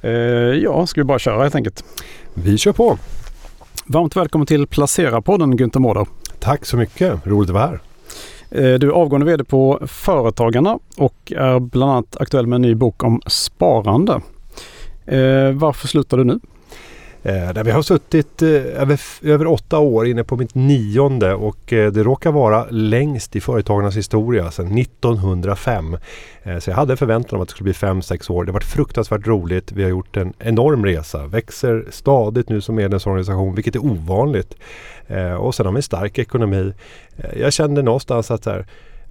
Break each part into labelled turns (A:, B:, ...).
A: Eh, ja, ska vi bara köra helt enkelt.
B: Vi kör på.
A: Varmt välkommen till Placera-podden Günther Mårder.
B: Tack så mycket, roligt att vara här.
A: Eh, du är avgående VD på Företagarna och är bland annat aktuell med en ny bok om sparande. Eh, varför slutar du nu?
B: Eh, där vi har suttit eh, över, över åtta år inne på mitt nionde och eh, det råkar vara längst i företagarnas historia sedan 1905. Så jag hade förväntan om att det skulle bli fem, sex år. Det har varit fruktansvärt roligt. Vi har gjort en enorm resa. Växer stadigt nu som medlemsorganisation, vilket är ovanligt. Och sen har vi en stark ekonomi. Jag kände någonstans att så här,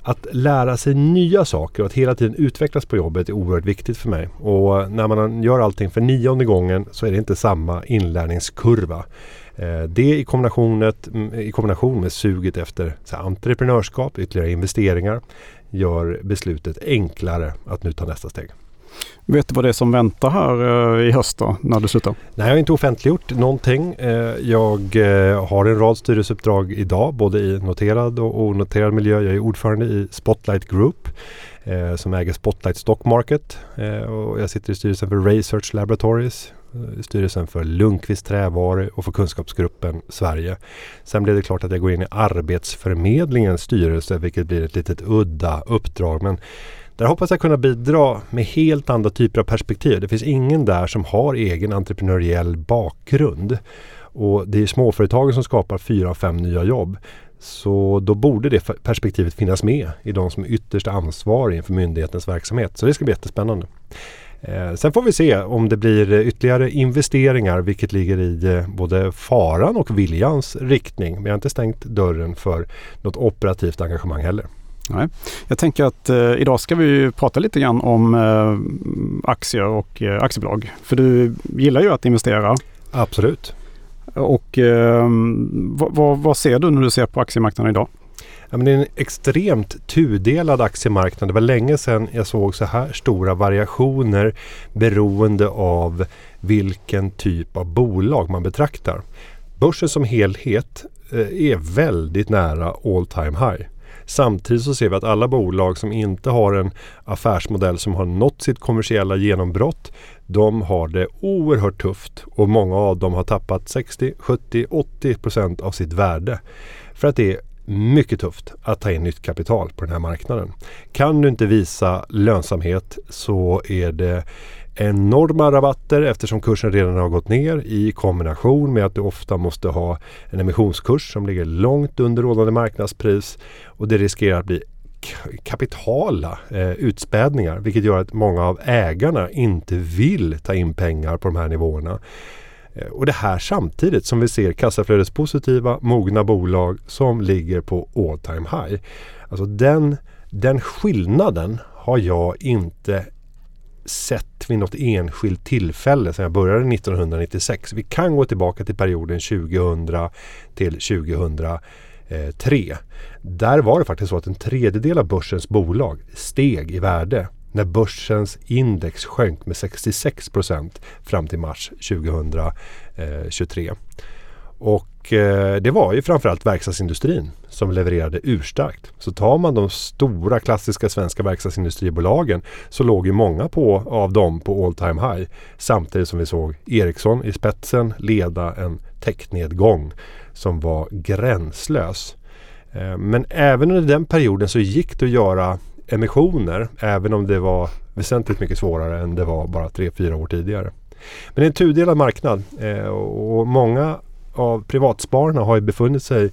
B: att lära sig nya saker och att hela tiden utvecklas på jobbet är oerhört viktigt för mig. Och när man gör allting för nionde gången så är det inte samma inlärningskurva. Eh, det i, mm, i kombination med suget efter entreprenörskap, ytterligare investeringar gör beslutet enklare att nu ta nästa steg.
A: Vet du vad det är som väntar här eh, i höst då, när du slutar?
B: Nej, jag har inte offentliggjort någonting. Eh, jag eh, har en rad styrelseuppdrag idag, både i noterad och onoterad miljö. Jag är ordförande i Spotlight Group som äger Spotlight Stock Market. Och jag sitter i styrelsen för Research Laboratories, styrelsen för Lundqvist Trävaru och för Kunskapsgruppen Sverige. Sen blev det klart att jag går in i Arbetsförmedlingens styrelse, vilket blir ett litet udda uppdrag. Men där hoppas jag kunna bidra med helt andra typer av perspektiv. Det finns ingen där som har egen entreprenöriell bakgrund. Och det är småföretagen som skapar fyra av fem nya jobb. Så då borde det perspektivet finnas med i de som är ytterst ansvariga inför myndighetens verksamhet. Så det ska bli jättespännande. Eh, sen får vi se om det blir ytterligare investeringar vilket ligger i eh, både faran och viljans riktning. Men jag har inte stängt dörren för något operativt engagemang heller.
A: Nej. Jag tänker att eh, idag ska vi prata lite grann om eh, aktier och eh, aktiebolag. För du gillar ju att investera.
B: Absolut.
A: Och eh, vad, vad, ser du när du ser på aktiemarknaden idag?
B: Ja, men det är en extremt tudelad aktiemarknad. Det var länge sedan jag såg så här stora variationer beroende av vilken typ av bolag man betraktar. Börsen som helhet eh, är väldigt nära all time high. Samtidigt så ser vi att alla bolag som inte har en affärsmodell som har nått sitt kommersiella genombrott de har det oerhört tufft och många av dem har tappat 60, 70, 80 procent av sitt värde. För att det är mycket tufft att ta in nytt kapital på den här marknaden. Kan du inte visa lönsamhet så är det enorma rabatter eftersom kursen redan har gått ner i kombination med att du ofta måste ha en emissionskurs som ligger långt under rådande marknadspris och det riskerar att bli kapitala eh, utspädningar vilket gör att många av ägarna inte vill ta in pengar på de här nivåerna. Eh, och det här samtidigt som vi ser kassaflödespositiva, mogna bolag som ligger på all time high. Alltså den, den skillnaden har jag inte sett vid något enskilt tillfälle sedan jag började 1996. Vi kan gå tillbaka till perioden 2000 till 2003. Där var det faktiskt så att en tredjedel av börsens bolag steg i värde när börsens index sjönk med 66 procent fram till mars 2023. Och eh, det var ju framförallt verkstadsindustrin som levererade urstarkt. Så tar man de stora klassiska svenska verkstadsindustribolagen så låg ju många på, av dem på all time high. Samtidigt som vi såg Ericsson i spetsen leda en technedgång som var gränslös. Eh, men även under den perioden så gick det att göra emissioner även om det var väsentligt mycket svårare än det var bara 3-4 år tidigare. Men det är en tudelad marknad eh, och många av privatspararna har ju befunnit sig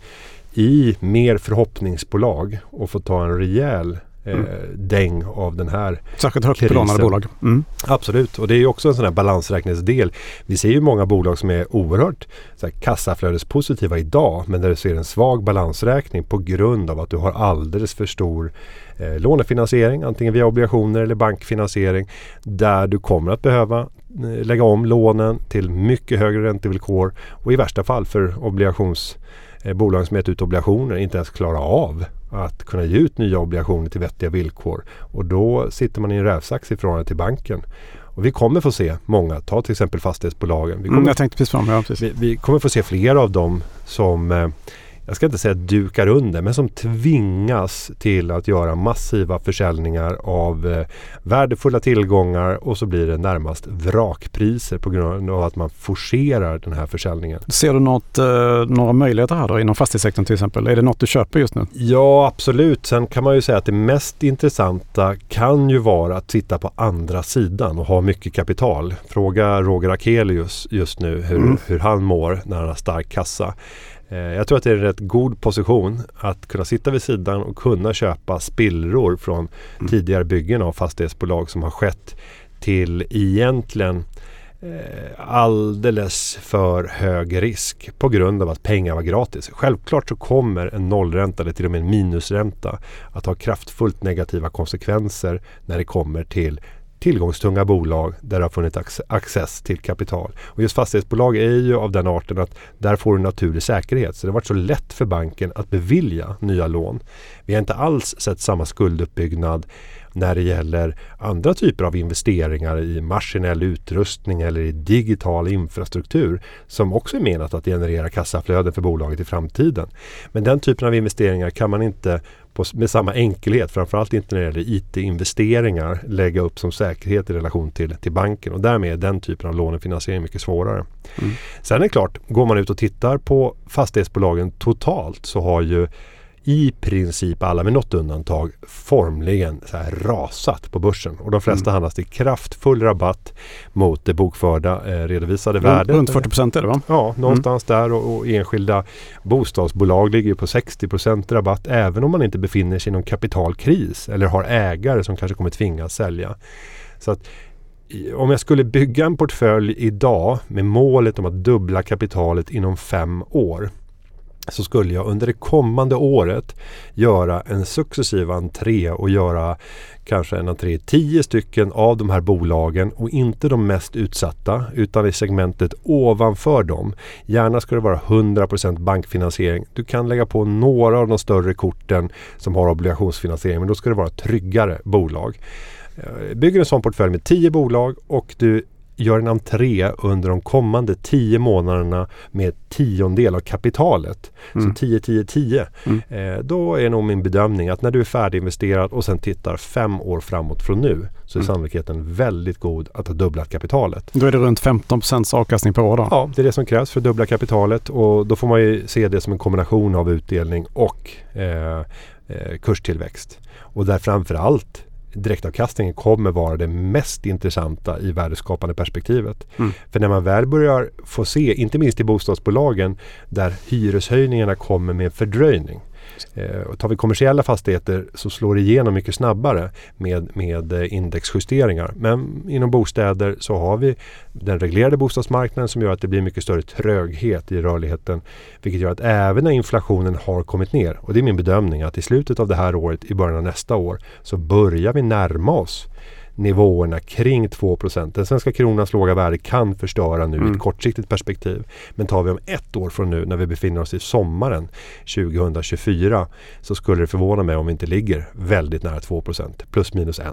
B: i mer förhoppningsbolag och fått ta en rejäl eh, mm. däng av den här
A: Särskilt högt belånade bolag. Mm.
B: Absolut och det är också en sån här balansräkningsdel. Vi ser ju många bolag som är oerhört så här, kassaflödespositiva idag men där du ser en svag balansräkning på grund av att du har alldeles för stor eh, lånefinansiering antingen via obligationer eller bankfinansiering där du kommer att behöva Eh, lägga om lånen till mycket högre räntevillkor och i värsta fall för obligationsbolag eh, som gett ut obligationer inte ens klara av att kunna ge ut nya obligationer till vettiga villkor. Och då sitter man i en rävsax i förhållande till banken. Och vi kommer få se många, ta till exempel fastighetsbolagen. Vi
A: mm, kommer, mm, jag tänkte precis fram, ja, precis.
B: Vi, vi, kommer få se flera av dem som eh, jag ska inte säga dukar under, men som tvingas till att göra massiva försäljningar av eh, värdefulla tillgångar och så blir det närmast vrakpriser på grund av att man forcerar den här försäljningen.
A: Ser du något, eh, några möjligheter här då inom fastighetssektorn till exempel? Är det något du köper just nu?
B: Ja, absolut. Sen kan man ju säga att det mest intressanta kan ju vara att titta på andra sidan och ha mycket kapital. Fråga Roger Akelius just nu hur, mm. hur han mår när han har stark kassa. Eh, jag tror att det är en rätt god position att kunna sitta vid sidan och kunna köpa spillror från mm. tidigare byggen av fastighetsbolag som har skett till egentligen eh, alldeles för hög risk på grund av att pengar var gratis. Självklart så kommer en nollränta eller till och med en minusränta att ha kraftfullt negativa konsekvenser när det kommer till tillgångstunga bolag där det har funnits access till kapital. Och just fastighetsbolag är ju av den arten att där får du naturlig säkerhet. Så det har varit så lätt för banken att bevilja nya lån. Vi har inte alls sett samma skulduppbyggnad när det gäller andra typer av investeringar i maskinell utrustning eller i digital infrastruktur som också är menat att generera kassaflöden för bolaget i framtiden. Men den typen av investeringar kan man inte på, med samma enkelhet, framförallt inte när det gäller IT-investeringar, lägga upp som säkerhet i relation till, till banken och därmed är den typen av lånefinansiering mycket svårare. Mm. Sen är det klart, går man ut och tittar på fastighetsbolagen totalt så har ju i princip alla med något undantag formligen så här rasat på börsen. Och de flesta mm. handlas till kraftfull rabatt mot det bokförda eh, redovisade
A: runt,
B: värdet.
A: Runt 40 procent är det va?
B: Ja, någonstans mm. där och, och, enskilda bostadsbolag ligger på 60 procent rabatt även om man inte befinner sig i någon kapitalkris eller har ägare som kanske kommer tvingas sälja. Så att om jag skulle bygga en portfölj idag med målet om att dubbla kapitalet inom fem år så skulle jag under det kommande året göra en successiv entré och göra kanske en entré i tio stycken av de här bolagen och inte de mest utsatta utan i segmentet ovanför dem. Gärna ska det vara 100% bankfinansiering. Du kan lägga på några av de större korten som har obligationsfinansiering men då ska det vara tryggare bolag. Eh, bygger en sån portfölj med 10 bolag och du gör en entré under de kommande tio månaderna med tiondel av kapitalet. Mm. Så 10, 10, 10. Mm. Eh, då är nog min bedömning att när du är färdiginvesterad och sen tittar fem år framåt från nu så är mm. sannolikheten väldigt god att ha dubblat kapitalet.
A: Då är det runt 15 avkastning per år då?
B: Ja, det är det som krävs för att dubbla kapitalet och då får man ju se det som en kombination av utdelning och eh, eh, kurstillväxt. Och där framförallt direktavkastningen kommer vara det mest intressanta i värdeskapande perspektivet. Mm. För när man väl börjar få se, inte minst i bostadsbolagen, där hyreshöjningarna kommer med fördröjning. Eh, tar vi kommersiella fastigheter så slår det igenom mycket snabbare med, med eh, indexjusteringar. Men inom bostäder så har vi den reglerade bostadsmarknaden som gör att det blir mycket större tröghet i rörligheten. Vilket gör att även när inflationen har kommit ner, och det är min bedömning att i slutet av det här året, i början av nästa år, så börjar vi närma oss nivåerna kring 2 Den svenska kronans låga värde kan förstöra nu mm. i ett mm. kortsiktigt perspektiv. Men tar vi om ett år från nu när vi befinner oss i sommaren 2024 så skulle det förvåna mig om vi inte ligger väldigt nära 2% plus minus 1.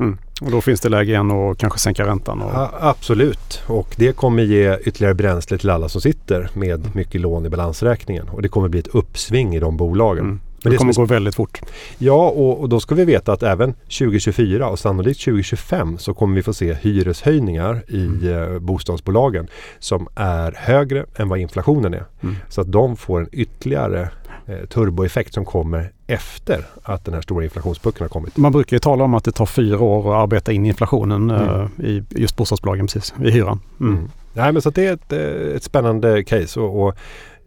A: Mm. Och då finns det läge igen att kanske sänka räntan? Och...
B: Ja, absolut, och det kommer ge ytterligare bränsle till alla som sitter med mycket lån i balansräkningen. Och det kommer bli ett uppsving i de bolagen. Mm.
A: Men det, kommer gå väldigt fort.
B: Ja, och, och, då ska vi veta att även 2024 och sannolikt 2025 så kommer vi få se hyreshöjningar i mm. eh, bostadsbolagen som är högre än vad inflationen är. Mm. Så att de får en ytterligare eh, turboeffekt som kommer efter att den här stora inflationspucken har kommit.
A: Man brukar ju tala om att det tar fyra år att arbeta in inflationen mm. eh, i just bostadsbolagen, precis, i hyran.
B: Mm. mm. Nej, men så det är ett, eh, ett spännande case och, och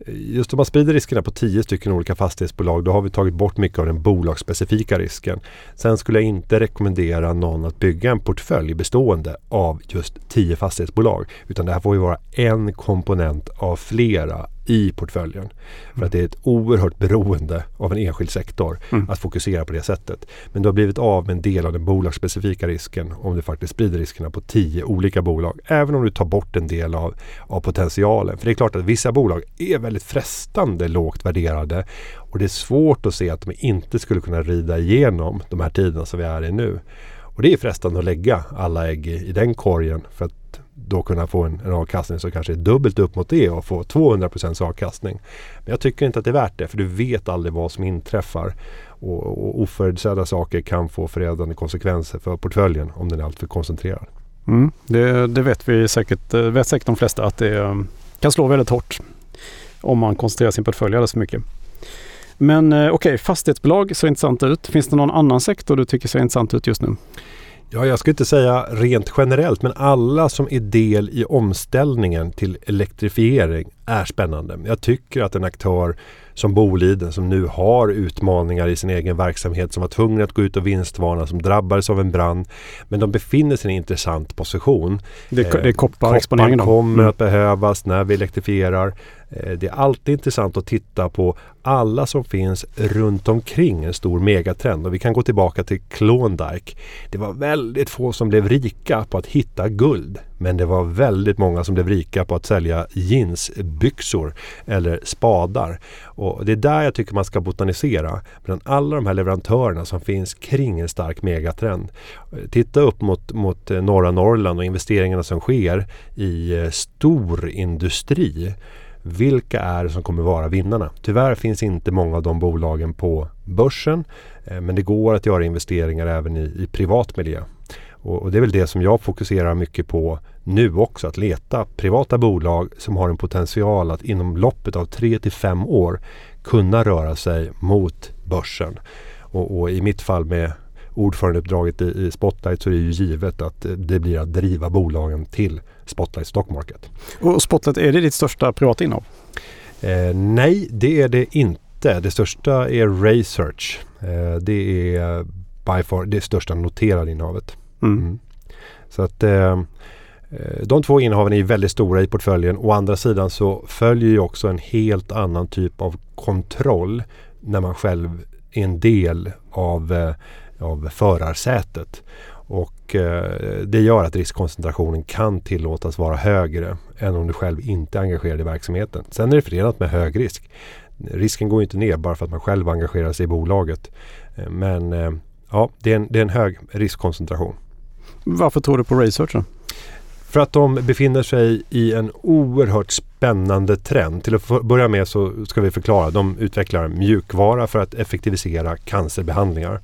B: Just om man sprider riskerna på tio stycken olika fastighetsbolag då har vi tagit bort mycket av den bolagsspecifika risken. Sen skulle jag inte rekommendera någon att bygga en portfölj bestående av just tio fastighetsbolag. Utan det här får ju vara en komponent av flera i portföljen. För att det är ett oerhört beroende av en enskild sektor mm. att fokusera på det sättet. Men du har blivit av med en del av den bolagsspecifika risken om du faktiskt sprider riskerna på tio olika bolag. Även om du tar bort en del av, av potentialen. För det är klart att vissa bolag är väldigt frestande lågt värderade och det är svårt att se att de inte skulle kunna rida igenom de här tiderna som vi är i nu. Och det är frestande att lägga alla ägg i, i den korgen för att då kunna få en, en avkastning som kanske är dubbelt upp mot det och få 200% avkastning. Men jag tycker inte att det är värt det för du vet aldrig vad som inträffar. Och, och oförutsedda saker kan få förödande konsekvenser för portföljen om den är alltför koncentrerad.
A: Mm, det, det, vet vi säkert, eh, vet säkert de flesta att det eh, kan slå väldigt hårt om man koncentrerar sin portfölj alldeles för mycket. Men eh, okej, okay, fastighetsbolag ser intressant ut. Finns det någon annan sektor du tycker ser intressant ut just nu?
B: Ja, jag ska inte säga rent generellt, men alla som är del i omställningen till elektrifiering är spännande. Jag tycker att en aktör som Boliden som nu har utmaningar i sin egen verksamhet som var tvungna att gå ut och vinstvarna som drabbades av en brand. Men de befinner sig i en intressant position.
A: Det, det är kopparexponeringen
B: Koppar kommer mm. att behövas när vi elektrifierar. Eh, det är alltid intressant att titta på alla som finns runt omkring en stor megatrend. Och vi kan gå tillbaka till Klondike. Det var väldigt få som blev rika på att hitta guld. Men det var väldigt många som blev rika på att sälja jeansbyxor eller spadar. Och det är där jag tycker man ska botanisera. Bland alla de här leverantörerna som finns kring en stark megatrend. Eh, titta upp mot, mot eh, norra Norrland och investeringarna som sker i stor industri. Vilka är det som kommer vara vinnarna? Tyvärr finns inte många av de bolagen på börsen. Eh, men det går att göra investeringar även i, i privat miljö. Och, och, det är väl det som jag fokuserar mycket på nu också. Att leta privata bolag som har en potential att inom loppet av 3 till 5 år kunna röra sig mot börsen. Och, och i mitt fall med ordförandeuppdraget i, i Spotlight så är det ju givet att eh, det blir att driva bolagen till Spotlight Stock Market.
A: Och Spotlight, är det ditt största privata innehav?
B: Eh, nej, det är det inte. Det största är Research. Eh, det är by far det största noterade innehavet. Mm. Mm. Så att eh, eh, de två innehaven är väldigt stora i portföljen. Å andra sidan så följer ju också en helt annan typ av kontroll när man själv är en del av, eh, av förarsätet. Och eh, det gör att riskkoncentrationen kan tillåtas vara högre än om du själv inte är engagerad i verksamheten. Sen är det förenat med hög risk. Risken går inte ner bara för att man själv engagerar sig i bolaget. Eh, men eh, ja, det är, en, det är en hög riskkoncentration.
A: Varför tror du på Research då?
B: För att de befinner sig i en oerhört spännande trend. Till att börja med så ska vi förklara. De utvecklar mjukvara för att effektivisera cancerbehandlingar.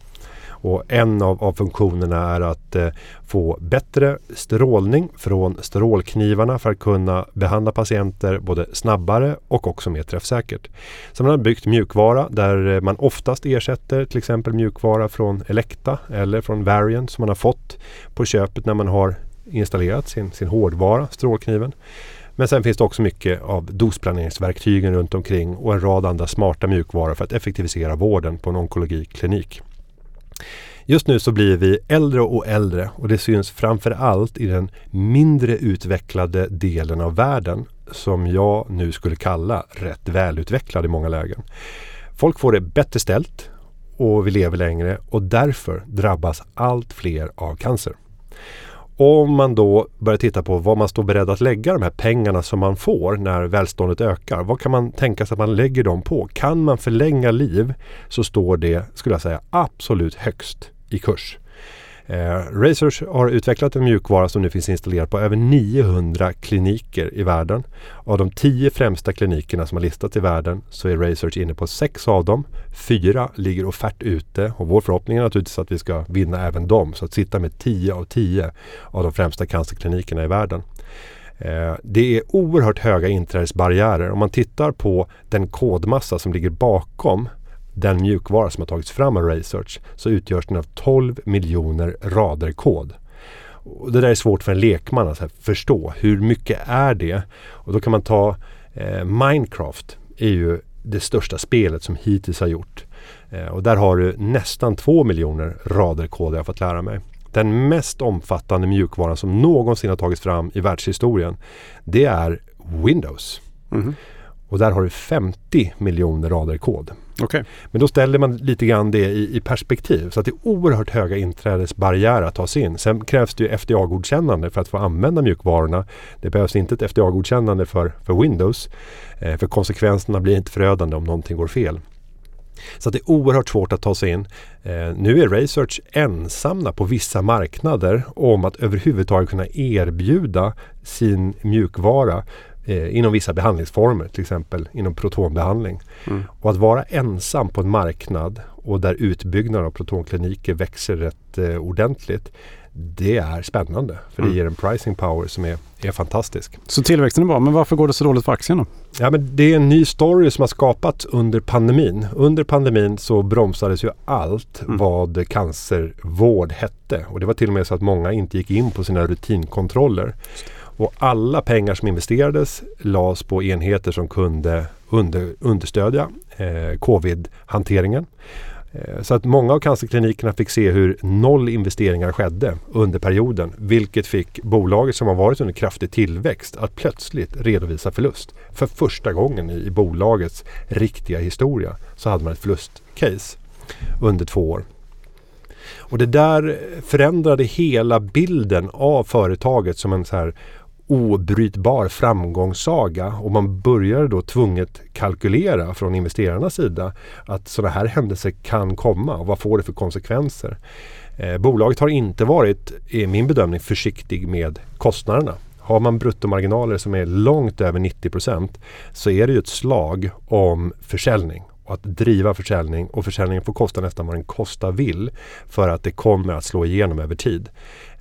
B: Och en av, av funktionerna är att eh, få bättre strålning från strålknivarna för att kunna behandla patienter både snabbare och också mer träffsäkert. Så man har byggt mjukvara där eh, man oftast ersätter till exempel mjukvara från Elekta eller från Variant som man har fått på köpet när man har installerat sin, sin hårdvara, strålkniven. Men sen finns det också mycket av dosplaneringsverktygen runt omkring och en rad andra smarta mjukvaror för att effektivisera vården på en onkologiklinik. Just nu så blir vi äldre och äldre och det syns framför allt i den mindre utvecklade delen av världen som jag nu skulle kalla rätt välutvecklad i många lägen. Folk får det bättre ställt och vi lever längre och därför drabbas allt fler av cancer. Om man då börjar titta på vad man står beredd att lägga de här pengarna som man får när välståndet ökar. Vad kan man tänka sig att man lägger dem på? Kan man förlänga liv så står det, skulle jag säga, absolut högst i kurs. Eh, Racers har utvecklat en mjukvara som nu finns installerad på över 900 kliniker i världen. Av de tio främsta klinikerna som har listats i världen så är Research inne på sex av dem. Fyra ligger offert ute och vår förhoppning är naturligtvis att vi ska vinna även dem. Så att sitta med 10 av 10 av de främsta cancerklinikerna i världen. Eh, det är oerhört höga inträdesbarriärer. Om man tittar på den kodmassa som ligger bakom den mjukvara som har tagits fram av Research så utgörs den av 12 miljoner rader kod. Och det där är svårt för en lekman att förstå. Hur mycket är det? Och då kan man ta eh, Minecraft är ju det största spelet som hittills har gjort. Eh, och där har du nästan 2 miljoner rader kod jag har fått lära mig. Den mest omfattande mjukvaran som någonsin har tagits fram i världshistorien det är Windows. Mm. Och där har du 50 miljoner rader kod.
A: Okay.
B: Men då ställer man lite grann det i, i, perspektiv. Så att det är oerhört höga inträdesbarriärer att ta sig in. Sen krävs det ju FDA-godkännande för att få använda mjukvarorna. Det behövs inte ett FDA-godkännande för, för Windows. Eh, för konsekvenserna blir inte förödande om någonting går fel. Så det är oerhört svårt att ta sig in. Eh, nu är Research ensamma på vissa marknader om att överhuvudtaget kunna erbjuda sin mjukvara eh, inom vissa behandlingsformer, till exempel inom protonbehandling. Mm. Och att vara ensam på en marknad och där utbyggnaden av protonkliniker växer rätt eh, ordentligt det är spännande för det mm. ger en pricing power som är, är fantastisk.
A: Så tillväxten är bra, men varför går det så dåligt för aktien då?
B: Ja, men det är en ny story som har skapats under pandemin. Under pandemin så bromsades ju allt mm. vad cancervård hette och det var till och med så att många inte gick in på sina rutinkontroller. Och alla pengar som investerades lades på enheter som kunde under, understödja eh, covid-hanteringen. Eh, så att många av cancerklinikerna fick se hur noll investeringar skedde under perioden. Vilket fick bolaget som har varit under kraftig tillväxt att plötsligt redovisa förlust. För första gången i bolagets riktiga historia så hade man ett förlustcase under två år. Och det där förändrade hela bilden av företaget som en så här obrytbar framgångssaga och man började då tvunget kalkylera från investerarnas sida att sådana här händelser kan komma och vad får det för konsekvenser. Eh, bolaget har inte varit, i min bedömning, försiktig med kostnaderna. Har man bruttomarginaler som är långt över 90% så är det ju ett slag om försäljning och att driva försäljning och försäljningen får kosta nästan vad den kosta vill för att det kommer att slå igenom över tid.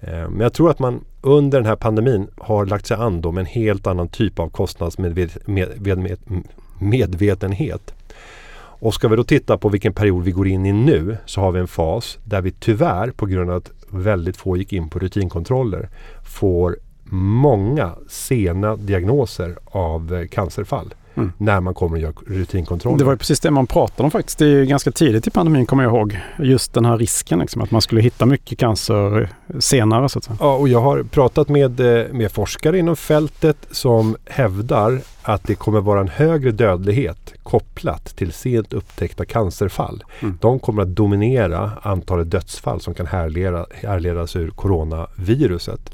B: Eh, men jag tror att man under den här pandemin har lagt sig an med en helt annan typ av kostnadsmedvetenhet. Och ska vi då titta på vilken period vi går in i nu så har vi en fas där vi tyvärr på grund av att väldigt få gick in på rutinkontroller får många sena diagnoser av eh, cancerfall. Mm. När man kommer och gör rutinkontroller.
A: Det var ju precis det man pratade om faktiskt. Det är ganska tidigt i pandemin kommer jag ihåg. Just den här risken liksom, att man skulle hitta mycket cancer senare. Så att säga.
B: Ja, och jag har pratat med, eh, med forskare inom fältet som hävdar att det kommer vara en högre dödlighet kopplat till sent upptäckta cancerfall. Mm. De kommer att dominera antalet dödsfall som kan härleda, härledas ur coronaviruset.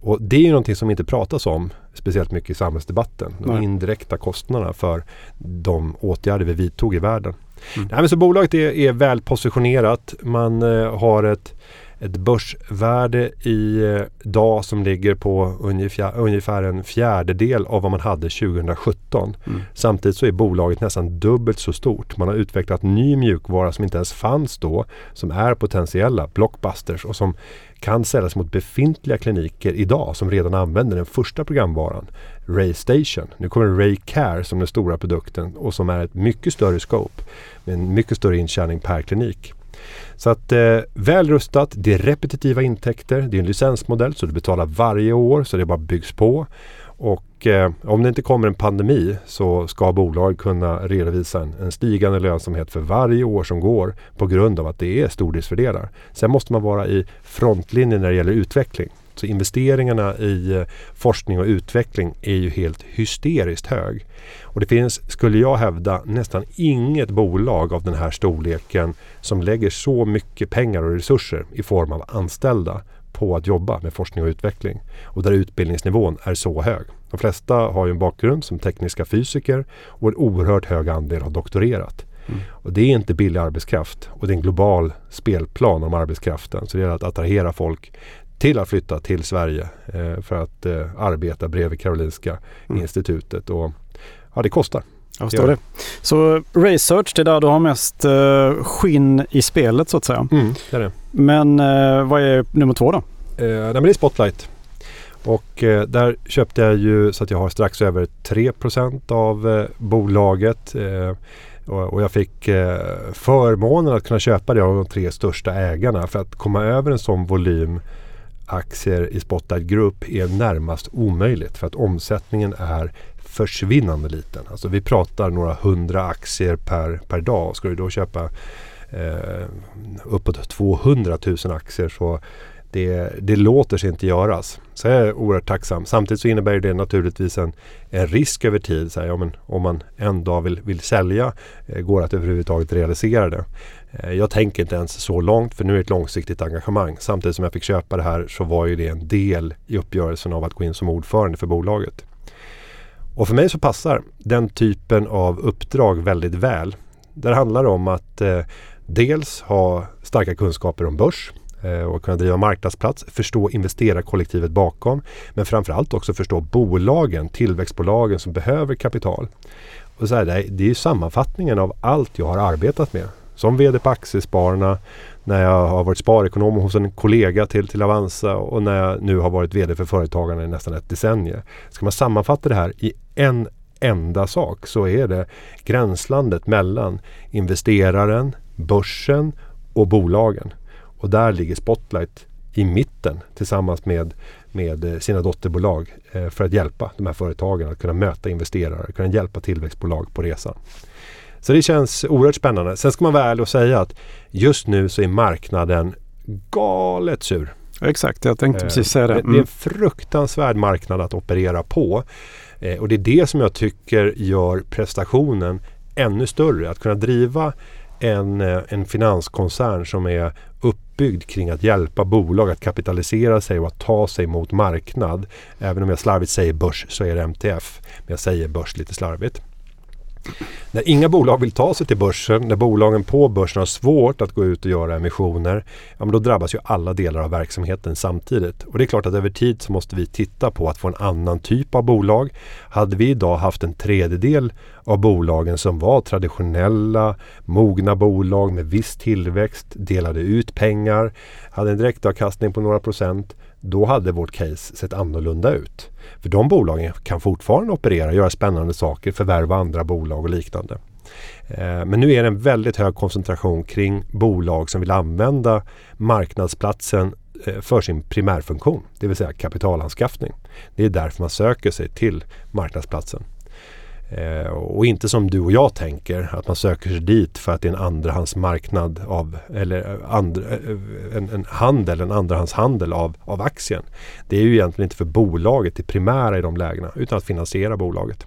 B: Och det är ju någonting som inte pratas om speciellt mycket i samhällsdebatten. De Nej. indirekta kostnaderna för de åtgärder vi vidtog i världen. Mm. Nej, men så bolaget är, är väl positionerat. Man eh, har ett, ett börsvärde idag eh, som ligger på ungefär, ungefär en fjärdedel av vad man hade 2017. Mm. Samtidigt så är bolaget nästan dubbelt så stort. Man har utvecklat ny mjukvara som inte ens fanns då. Som är potentiella blockbusters och som kan säljas mot befintliga kliniker idag som redan använder den första programvaran, Ray Station. Nu kommer Ray Care som den stora produkten och som är ett mycket större scope med en mycket större intjäning per klinik. Så att eh, väl rustat, det är repetitiva intäkter, det är en licensmodell så du betalar varje år så det bara byggs på. Och eh, om det inte kommer en pandemi så ska bolaget kunna redovisa en, en, stigande lönsamhet för varje år som går på grund av att det är stordriftsfördelar. Sen måste man vara i frontlinjen när det gäller utveckling. Så investeringarna i eh, forskning och utveckling är ju helt hysteriskt hög. Och det finns, skulle jag hävda, nästan inget bolag av den här storleken som lägger så mycket pengar och resurser i form av anställda på att jobba med forskning och utveckling och där utbildningsnivån är så hög. De flesta har ju en bakgrund som tekniska fysiker och en oerhört hög andel har doktorerat. Mm. Och det är inte billig arbetskraft och det är en global spelplan om arbetskraften. Så det gäller att attrahera folk till att flytta till Sverige eh, för att eh, arbeta bredvid Karolinska mm. institutet. Och, ja, det kostar.
A: Jag förstår det. Så research, det är där du har mest uh, skinn i spelet så att säga.
B: Mm, det är det.
A: Men uh, vad är nummer två då? Uh,
B: nej, det är Spotlight. Och uh, där köpte jag ju så att jag har strax över 3% av bolaget. Och, och jag fick förmånen att kunna köpa det av de tre största ägarna. För att komma över en sån volym aktier i Spotlight Group är närmast omöjligt. För att omsättningen är försvinnande liten. Alltså vi pratar några hundra aktier per, per dag. Ska du då köpa eh, uppåt 200 000 aktier så det, det låter sig inte göras. Så jag är oerhört tacksam. Samtidigt så innebär det naturligtvis en, en risk över tid. Så här, ja, men om man en dag vill, vill sälja, eh, går att överhuvudtaget realisera det. Eh, jag tänker inte ens så långt för nu är det ett långsiktigt engagemang. Samtidigt som jag fick köpa det här så var ju det en del i uppgörelsen av att gå in som ordförande för bolaget. Och för mig så passar den typen av uppdrag väldigt väl. Där handlar det om att eh, dels ha starka kunskaper om börs eh, och kunna driva marknadsplats, förstå investerarkollektivet bakom men framförallt också förstå bolagen, tillväxtbolagen som behöver kapital. Och så här, det är ju sammanfattningen av allt jag har arbetat med. Som VD på Aktiespararna, när jag har varit sparekonom hos en kollega till, till Avanza och när jag nu har varit VD för Företagarna i nästan ett decennium. Ska man sammanfatta det här i en enda sak så är det gränslandet mellan investeraren, börsen och bolagen. Och där ligger Spotlight i mitten tillsammans med, med eh, sina dotterbolag eh, för att hjälpa de här företagen att kunna möta investerare, kunna hjälpa tillväxtbolag på resan. Så det känns oerhört spännande. Sen ska man vara ärlig och säga att just nu så är marknaden galet sur.
A: Exakt, jag tänkte precis säga det.
B: Mm. Det är en mm. fruktansvärd marknad att operera på. Eh, och det är det som jag tycker gör prestationen ännu större. Att kunna driva en, eh, en finanskoncern som är uppbyggd kring att hjälpa bolag att kapitalisera sig och att ta sig mot marknad. Även om jag slarvigt säger börs så är det MTF. Men jag säger börs lite slarvigt. När inga bolag vill ta sig till börsen, när bolagen på börsen har svårt att gå ut och göra emissioner, ja, men då drabbas ju alla delar av verksamheten samtidigt. Och det är klart att över tid så måste vi titta på att få en annan typ av bolag. Hade vi idag haft en tredjedel av bolagen som var traditionella, mogna bolag med viss tillväxt, delade ut pengar, hade en direktavkastning på några procent, då hade vårt case sett annorlunda ut. För de bolagen kan fortfarande operera, göra spännande saker, förvärva andra bolag och liknande. Eh, men nu är det en väldigt hög koncentration kring bolag som vill använda marknadsplatsen eh, för sin primärfunktion, det vill säga kapitalanskaffning. Det är därför man söker sig till marknadsplatsen. Eh, och inte som du och jag tänker att man söker sig dit för att det är en andrahandsmarknad av eller eh, and, eh, en, en handel, en andrahandshandel av, av aktien. Det är ju egentligen inte för bolaget det primära i de lägena utan att finansiera bolaget.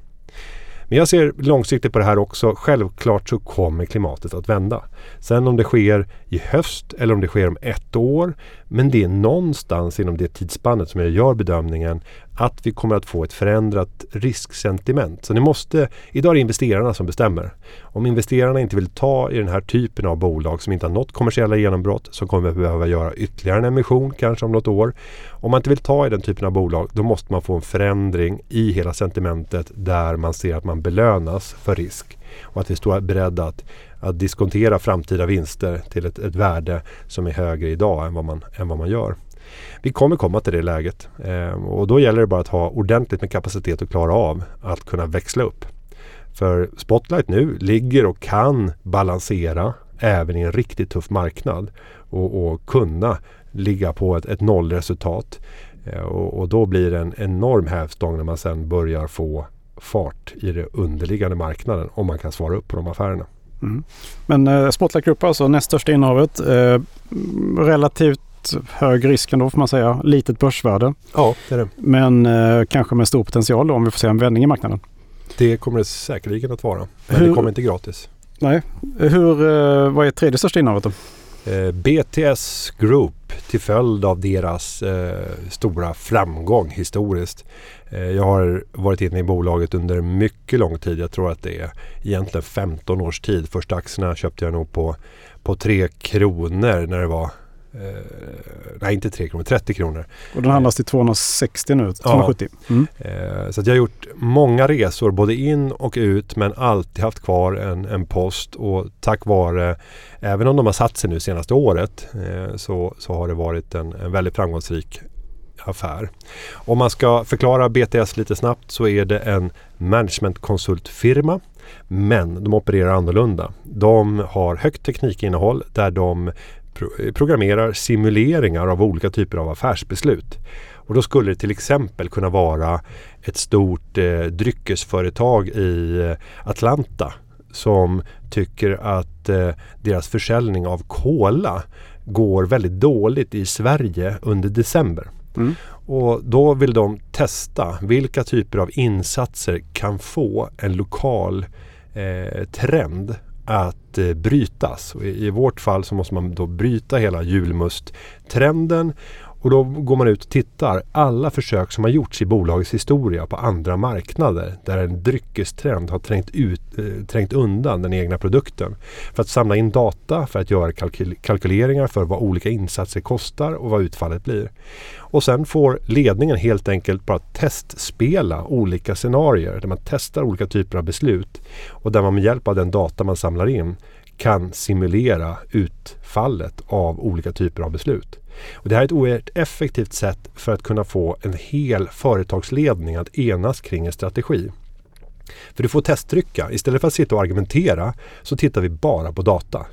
B: Men jag ser långsiktigt på det här också. Självklart så kommer klimatet att vända. Sen om det sker i höst eller om det sker om ett år. Men det är någonstans inom det tidsspannet som jag gör bedömningen att vi kommer att få ett förändrat risksentiment. Så ni måste, idag är det investerarna som bestämmer. Om investerarna inte vill ta i den här typen av bolag som inte har nått kommersiella genombrott så kommer vi behöva göra ytterligare en emission kanske om något år. Om man inte vill ta i den typen av bolag då måste man få en förändring i hela sentimentet där man ser att man belönas för risk och att vi står beredda att, att diskontera framtida vinster till ett, ett värde som är högre idag än vad man, än vad man gör. Vi kommer komma till det läget eh, och då gäller det bara att ha ordentligt med kapacitet att klara av att kunna växla upp. För Spotlight nu ligger och kan balansera även i en riktigt tuff marknad och, och kunna ligga på ett, ett nollresultat. Eh, och, och, då blir det en enorm hävstång när man sen börjar få fart i den underliggande marknaden om man kan svara upp på de affärerna.
A: Mm. Men eh, Spotlight Group alltså näst största innehavet. Eh, relativt hög risk ändå får man säga. Litet börsvärde.
B: Ja, det är det.
A: Men eh, kanske med stor potential då om vi får se en vändning i marknaden.
B: Det kommer det säkerligen att vara. Men Hur? det kommer inte gratis.
A: Nej. Hur, eh, vad är tredje största innehavet då?
B: Eh, BTS Group till följd av deras eh, stora framgång historiskt. Eh, jag har varit inne i bolaget under mycket lång tid. Jag tror att det är egentligen 15 års tid. Första aktierna köpte jag nog på, på 3 kronor när det var nej, inte 3 kronor, 30 kronor.
A: Och den handlas till 260 nu, 270.
B: Ja. Mm. Eh, så jag har gjort många resor, både in och ut, men alltid haft kvar en, en post. Och tack vare, även om de har satt sig nu senaste året, eh, så, så har det varit en, en väldigt framgångsrik affär. Om man ska förklara BTS lite snabbt så är det en managementkonsultfirma. Men de opererar annorlunda. De har högt teknikinnehåll där de programmerar simuleringar av olika typer av affärsbeslut. Och då skulle det till exempel kunna vara ett stort eh, dryckesföretag i eh, Atlanta som tycker att eh, deras försäljning av cola går väldigt dåligt i Sverige under december. Mm. Och då vill de testa vilka typer av insatser kan få en lokal eh, trend att eh, brytas. I, I vårt fall så måste man då bryta hela julmusttrenden och då går man ut och tittar. Alla försök som har gjorts i bolagets historia på andra marknader där en dryckestrend har trängt, ut, eh, trängt undan den egna produkten. För att samla in data, för att göra kalkyl kalkyleringar för vad olika insatser kostar och vad utfallet blir. Och sen får ledningen helt enkelt bara testspela olika scenarier där man testar olika typer av beslut och där man med hjälp av den data man samlar in kan simulera utfallet av olika typer av beslut. Och det här är ett oerhört effektivt sätt för att kunna få en hel företagsledning att enas kring en strategi. För du får testtrycka. Istället för att sitta och argumentera så tittar vi bara på data.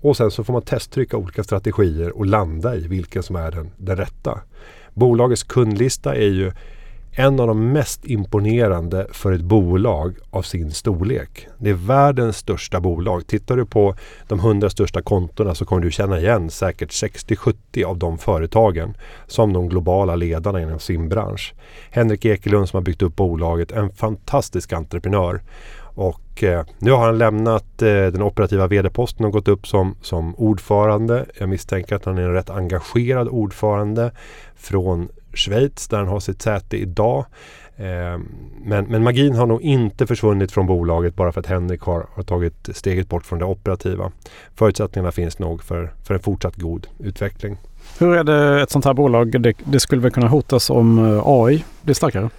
B: Och sen så får man testtrycka olika strategier och landa i vilken som är den, den rätta. Bolagets kundlista är ju en av de mest imponerande för ett bolag av sin storlek. Det är världens största bolag. Tittar du på de 100 största kontona så kommer du känna igen säkert 60-70 av de företagen som de globala ledarna inom sin bransch. Henrik Ekelund som har byggt upp bolaget, en fantastisk entreprenör. Och eh, nu har han lämnat eh, den operativa vd-posten och gått upp som, som ordförande. Jag misstänker att han är en rätt engagerad ordförande från Schweiz där han har sitt säte idag. Eh, men, men magin har nog inte försvunnit från bolaget bara för att Henrik har, har tagit steget bort från det operativa. Förutsättningarna finns nog för, för en fortsatt god utveckling.
A: Hur är det ett sånt här bolag? Det, det skulle väl kunna hotas om eh, AI blir starkare?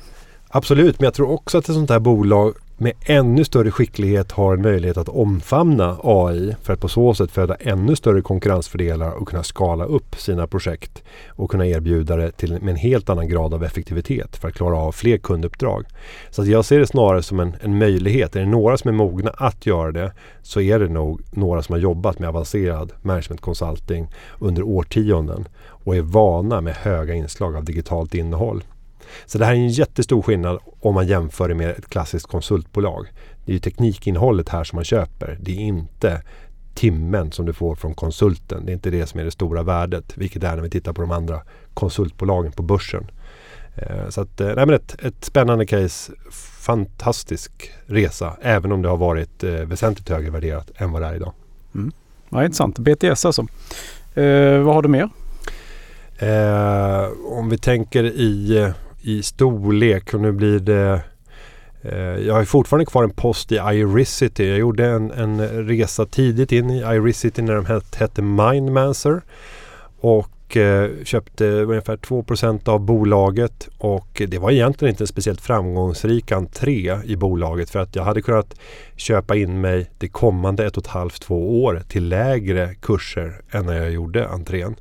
B: Absolut, men jag tror också att ett sånt här bolag med ännu större skicklighet har en möjlighet att omfamna AI för att på så sätt föda ännu större konkurrensfördelar och kunna skala upp sina projekt och kunna erbjuda det till, med en helt annan grad av effektivitet för att klara av fler kunduppdrag. Så att jag ser det snarare som en, en möjlighet. Är det några som är mogna att göra det så är det nog några som har jobbat med avancerad management consulting under årtionden och är vana med höga inslag av digitalt innehåll. Så det här är en jättestor skillnad om man jämför det med ett klassiskt konsultbolag. Det är ju teknikinnehållet här som man köper. Det är inte timmen som du får från konsulten. Det är inte det som är det stora värdet, vilket det är när vi tittar på de andra konsultbolagen på börsen. Eh, så att, eh, nej men ett, ett spännande case. Fantastisk resa, även om det har varit eh, väsentligt högre värderat än vad det är idag.
A: Mm. Ja, intressant. BTS alltså. Eh, vad har du mer?
B: Eh, om vi tänker i, i storlek och nu blir det eh, jag har fortfarande kvar en post i Iricity. Jag gjorde en, en resa tidigt in i Iricity när de hette, hette Mindmancer. Och eh, köpte ungefär 2% av bolaget. Och det var egentligen inte en speciellt framgångsrik entré i bolaget. För att jag hade kunnat köpa in mig det kommande ett och ett halvt, två år till lägre kurser än när jag gjorde entrén.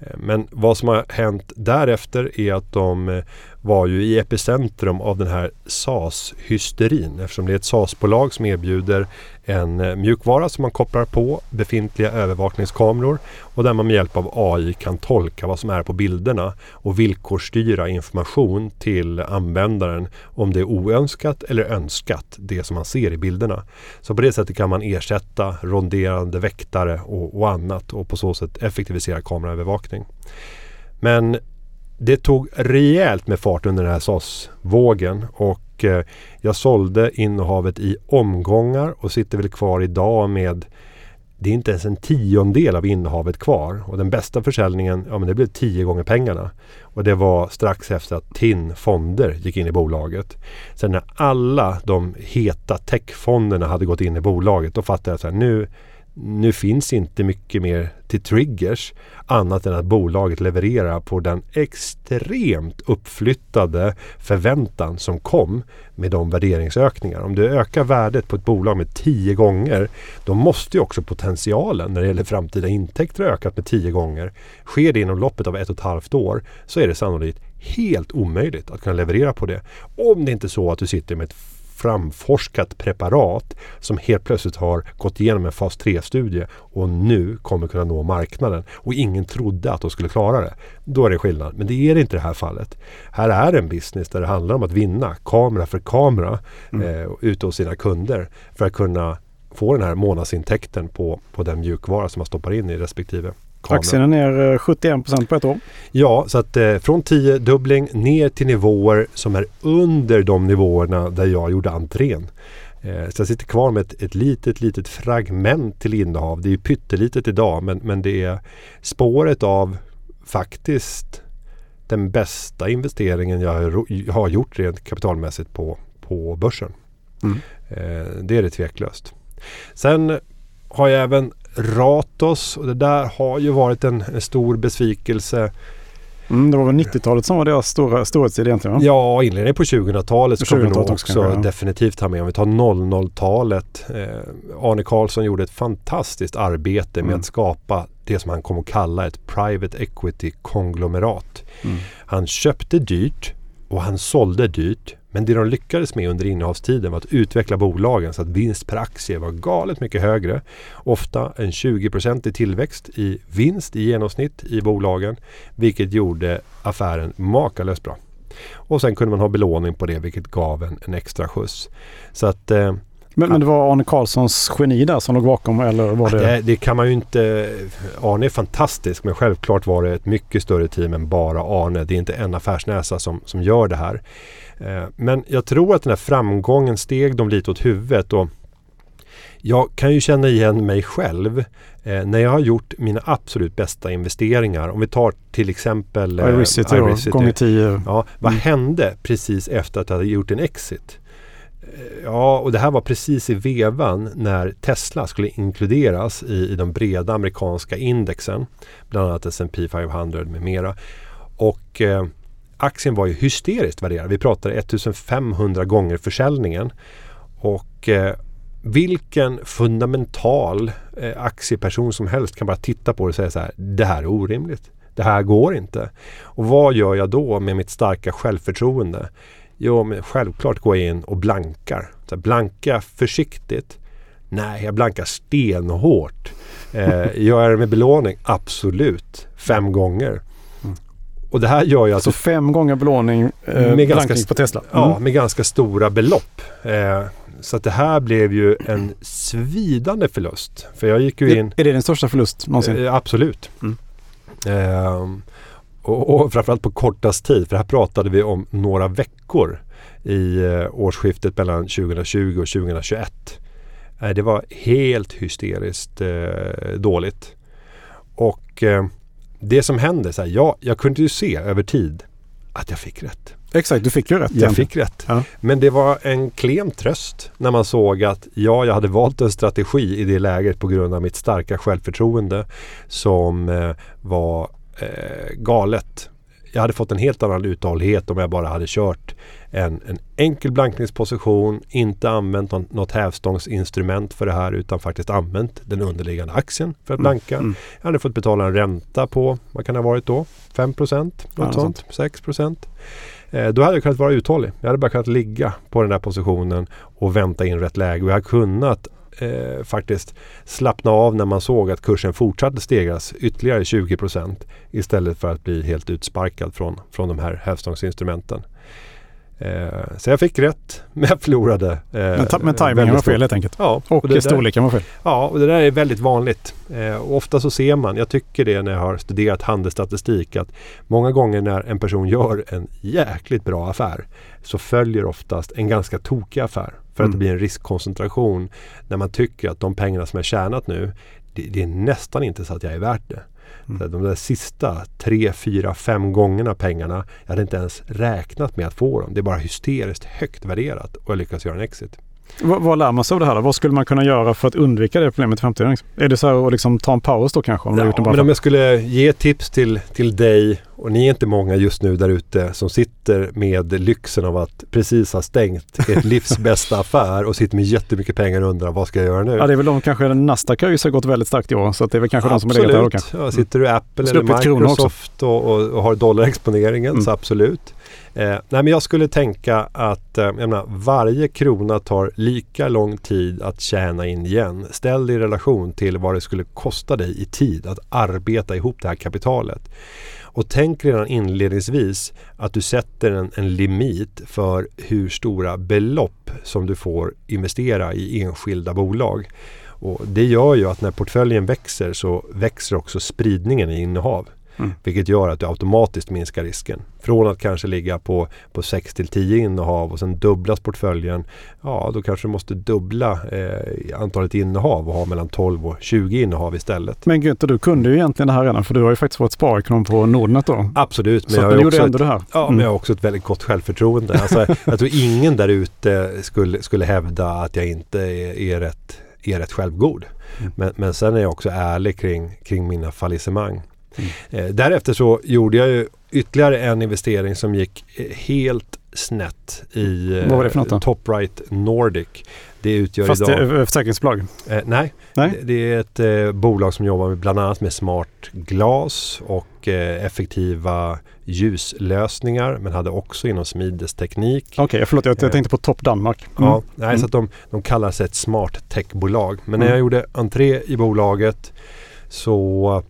B: Eh, men vad som har hänt därefter är att de eh, var ju i epicentrum av den här SAS-hysterin eftersom det är ett SAS-bolag som erbjuder en eh, mjukvara som man kopplar på befintliga övervakningskameror och där man med hjälp av AI kan tolka vad som är på bilderna och villkorsstyra information till användaren om det är oönskat eller önskat det som man ser i bilderna. Så på det sättet kan man ersätta ronderande väktare och, och annat och på så sätt effektivisera kameraövervakning. Men det tog rejält med fart under den här SAS-vågen och eh, jag sålde innehavet i omgångar och sitter väl kvar idag med det är inte ens en tiondel av innehavet kvar och den bästa försäljningen, ja men det blev tio gånger pengarna. Och det var strax efter att TIN fonder gick in i bolaget. Sen när alla de heta techfonderna hade gått in i bolaget då fattade jag att nu, nu finns inte mycket mer till triggers annat än att bolaget levererar på den extremt uppflyttade förväntan som kom med de värderingsökningar. Om du ökar värdet på ett bolag med tio gånger då måste ju också potentialen när det gäller framtida intäkter ha ökat med tio gånger. Sker det inom loppet av ett och ett halvt år så är det sannolikt helt omöjligt att kunna leverera på det. Om det inte är så att du sitter med ett framforskat preparat som helt plötsligt har gått igenom en fas 3-studie och nu kommer kunna nå marknaden och ingen trodde att de skulle klara det. Då är det skillnad. Men det är det inte i det här fallet. Här är en business där det handlar om att vinna kamera för kamera mm. eh, ute hos sina kunder för att kunna få den här månadsintäkten på, på den mjukvara som man stoppar in i respektive
A: Kamera. Aktien är ner 71 eh, procent på ett år.
B: Ja, så att eh, från 10 dubbling ner till nivåer som är under de nivåerna där jag gjorde entrén. Eh, så jag sitter kvar med ett, ett litet, litet fragment till innehav. Det är ju pyttelitet idag men, men det är spåret av faktiskt den bästa investeringen jag har gjort rent kapitalmässigt på, på börsen. Mm. Eh, det är det tveklöst. Sen har jag även Ratos och det där har ju varit en, stor besvikelse.
A: Mm, det var väl 90-talet som var deras stora storhetstid egentligen? Va?
B: Ja, inledningen på 2000-talet ska 2000 vi nog också kanske, ja. definitivt ha med. Om vi tar 00-talet. Eh, Arne Karlsson gjorde ett fantastiskt arbete mm. med att skapa det som han kom att kalla ett private equity-konglomerat. Mm. Han köpte dyrt och han sålde dyrt. Men det de lyckades med under innehavstiden var att utveckla bolagen så att vinst per aktie var galet mycket högre. Ofta en 20% i tillväxt i vinst i genomsnitt i bolagen. Vilket gjorde affären makalöst bra. Och sen kunde man ha belåning på det vilket gav en, en extra skjuts. Så att eh,
A: men, men, det var Arne Karlssons geni där som låg bakom eller var det?
B: det? det? kan man ju inte... Arne är fantastisk men självklart var det ett mycket större team än bara Arne. Det är inte en affärsnäsa som, som gör det här. Eh, men jag tror att den här framgången steg dem lite åt huvudet. Och jag kan ju känna igen mig själv eh, när jag har gjort mina absolut bästa investeringar. Om vi tar till exempel
A: eh, Irisity, Irisity. gånger 10.
B: Ja, vad mm. hände precis efter att jag hade gjort en exit? Eh, ja, och det här var precis i vevan när Tesla skulle inkluderas i, i de breda amerikanska indexen. Bland annat S&P 500 med mera. Och eh, aktien var ju hysteriskt värderad. Vi pratade 1500 gånger försäljningen. Och eh, vilken fundamental eh, aktieperson som helst kan bara titta på det och säga så här. Det här är orimligt. Det här går inte. Och vad gör jag då med mitt starka självförtroende? Jo, men självklart går jag in och blankar. Så blanka försiktigt. Nej, jag blankar stenhårt. Eh, gör jag det med belåning? Absolut. Fem gånger. Och det här gör ju att...
A: Så fem gånger belåning eh, med ganska, på Tesla?
B: Mm. Ja, med ganska stora belopp. Eh, så att det här blev ju en svidande förlust. För jag gick ju in...
A: Är det din största förlust någonsin?
B: Eh, absolut. Mm. Och, och framförallt på kortast tid. För här pratade vi om några veckor i eh, årsskiftet mellan 2020 och 2021. Eh, det var helt hysteriskt eh, dåligt. Och det som hände, så här, ja, jag kunde ju se över tid att jag fick rätt.
A: Exakt, du fick ju rätt.
B: Jag fick rätt. Ja. Men det var en klen tröst när man såg att ja, jag hade valt en strategi i det läget på grund av mitt starka självförtroende som eh, var eh, galet. Jag hade fått en helt annan uthållighet om jag bara hade kört en, en enkel blankningsposition, inte använt någon, något hävstångsinstrument för det här utan faktiskt använt den underliggande aktien för att mm. blanka. Mm. Mm. Jag hade fått betala en ränta på, vad kan det ha varit då? 5 procent? Något ja, sånt? 6 procent? Eh, då hade jag kunnat vara uthållig. Jag hade bara kunnat ligga på den där positionen och vänta in rätt läge. Och jag hade kunnat eh, faktiskt slappna av när man såg att kursen fortsatte stegras ytterligare 20 procent istället för att bli helt utsparkad från, från de här hävstångsinstrumenten. Eh, så jag fick rätt, men jag förlorade. Eh,
A: men, men tajmingen var fel helt enkelt?
B: Ja.
A: Och, och storleken var fel?
B: Ja, och det där är väldigt vanligt. Eh, och ofta så ser man, jag tycker det när jag har studerat handelsstatistik, att många gånger när en person gör en jäkligt bra affär så följer oftast en ganska tokig affär. För mm. att det blir en riskkoncentration när man tycker att de pengarna som jag tjänat nu, det, det är nästan inte så att jag är värt det. Mm. De där sista tre, fyra, fem gångerna pengarna, jag hade inte ens räknat med att få dem. Det är bara hysteriskt högt värderat och jag lyckas göra en exit.
A: Vad, vad lär man sig av det här? Vad skulle man kunna göra för att undvika det problemet i framtiden? Är det så här att liksom ta en paus då kanske?
B: Om, ja, men om jag skulle ge tips till, till dig och ni är inte många just nu där ute som sitter med lyxen av att precis ha stängt ert livs bästa affär och sitter med jättemycket pengar och undrar vad ska jag göra nu?
A: Ja det är väl de kanske, Nasdaq har ju gått väldigt starkt i år så det är väl kanske absolut. de som har legat där
B: då Ja, sitter du Apple eller Microsoft och, och, och, har dollarexponeringen mm. så absolut. Eh, nej men jag skulle tänka att eh, jag menar, varje krona tar lika lång tid att tjäna in igen. Ställ det i relation till vad det skulle kosta dig i tid att arbeta ihop det här kapitalet. Och tänk redan inledningsvis att du sätter en, en limit för hur stora belopp som du får investera i enskilda bolag. Och det gör ju att när portföljen växer så växer också spridningen i innehav. Mm. Vilket gör att du automatiskt minskar risken. Från att kanske ligga på, på 6 till 10 innehav och sen dubblas portföljen. Ja, då kanske du måste dubbla eh, antalet innehav och ha mellan 12 och 20 innehav istället.
A: Men Günther, du kunde ju egentligen det här redan för du har ju faktiskt varit sparekonom på Nordnet då.
B: Absolut.
A: Men Så jag, gjorde ändå
B: ett,
A: det här.
B: Ja, mm. men jag har också ett väldigt gott självförtroende. Alltså, jag tror ingen där ute skulle, skulle hävda att jag inte är, är, rätt, är rätt självgod. Mm. Men, men sen är jag också ärlig kring, kring mina fallissemang. Mm. Eh, därefter så gjorde jag ju ytterligare en investering som gick eh, helt snett i
A: Vad var det för något då?
B: Top Right Nordic.
A: Det utgör Fast idag... är försäkringsbolag?
B: Eh, nej, nej. Det, det, är ett eh, bolag som jobbar med, bland annat med smart glas och eh, effektiva ljuslösningar men hade också inom smidesteknik.
A: Okej, okay, förlåt jag, jag eh, tänkte på Top Danmark.
B: Mm. Ja, nej, mm. så att de, de kallar sig ett smart techbolag. Men när mm. jag gjorde entré i bolaget så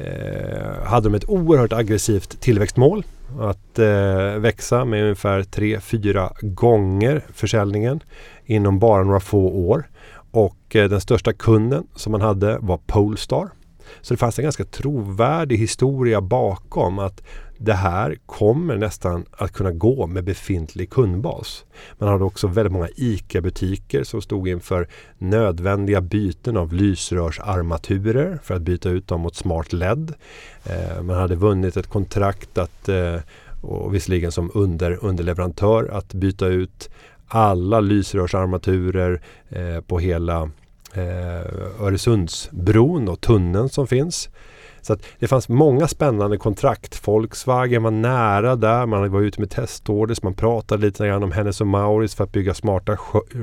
B: eh, hade de ett oerhört aggressivt tillväxtmål. Att eh, växa med ungefär 3-4 gånger försäljningen inom bara några få år. Och eh, den största kunden som man hade var Polestar. Så det fanns en ganska trovärdig historia bakom att det här kommer nästan att kunna gå med befintlig kundbas. Man hade också väldigt många ICA-butiker som stod inför nödvändiga byten av lysrörsarmaturer för att byta ut dem mot smart LED. Eh, man hade vunnit ett kontrakt att, eh, och visserligen som under, underleverantör, att byta ut alla lysrörsarmaturer eh, på hela Öresundsbron och tunneln som finns. Så att det fanns många spännande kontrakt. Volkswagen var nära där. Man var ute med testorders. Man pratade lite grann om Hennes och Mauritz för att bygga smarta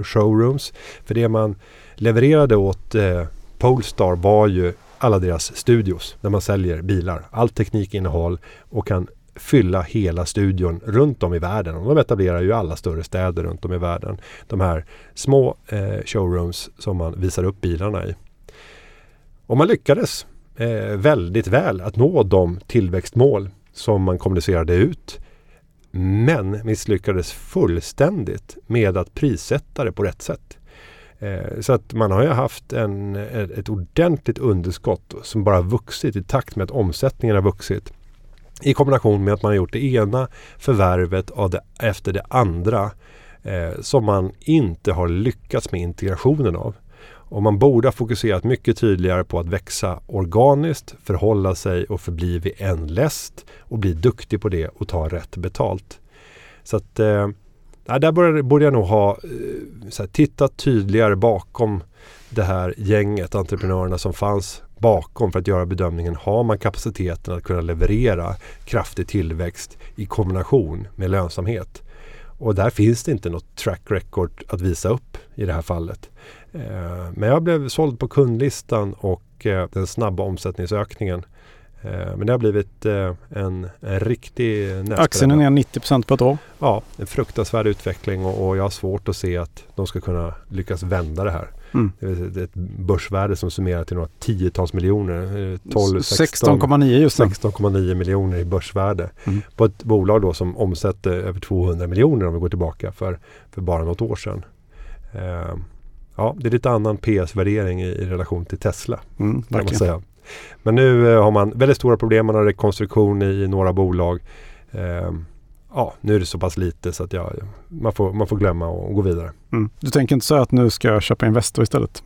B: showrooms. För det man levererade åt eh, Polestar var ju alla deras studios där man säljer bilar. Allt teknikinnehåll och kan fylla hela studion runt om i världen. Och de etablerar ju alla större städer runt om i världen. De här små eh, showrooms som man visar upp bilarna i. Och man lyckades Eh, väldigt väl att nå de tillväxtmål som man kommunicerade ut. Men misslyckades fullständigt med att prissätta det på rätt sätt. Eh, så att man har ju haft en, ett ordentligt underskott som bara vuxit i takt med att omsättningen har vuxit. I kombination med att man har gjort det ena förvärvet av det, efter det andra eh, som man inte har lyckats med integrationen av. Och man borde ha fokuserat mycket tydligare på att växa organiskt, förhålla sig och förbli vid en läst och bli duktig på det och ta rätt betalt. Så att eh, där borde, borde jag nog ha eh, tittat tydligare bakom det här gänget entreprenörerna som fanns bakom för att göra bedömningen. Har man kapaciteten att kunna leverera kraftig tillväxt i kombination med lönsamhet? Och där finns det inte något track record att visa upp i det här fallet. Eh, men jag blev såld på kundlistan och eh, den snabba omsättningsökningen. Eh, men det har blivit en, en riktig
A: näskrälla. Aktien är ner 90% på ett år.
B: Ja, en fruktansvärd utveckling och, och jag har svårt att se att de ska kunna lyckas vända det här. Mm. Det är ett börsvärde som summerar till några tiotals miljoner.
A: 16,9 just
B: 16,9 miljoner i börsvärde. Mm. På ett bolag då som omsätter över 200 miljoner om vi går tillbaka för, för bara något år sedan. Ja, det är lite annan PS-värdering i, i, relation till Tesla. Mm, kan man säga. Men nu uh, har man väldigt stora problem. Man har rekonstruktion i, några bolag. Uh, ja, nu är det så pass lite så att jag, man, får, man får glömma och gå vidare.
A: Mm. Du tänker inte säga att nu ska jag köpa Investor istället?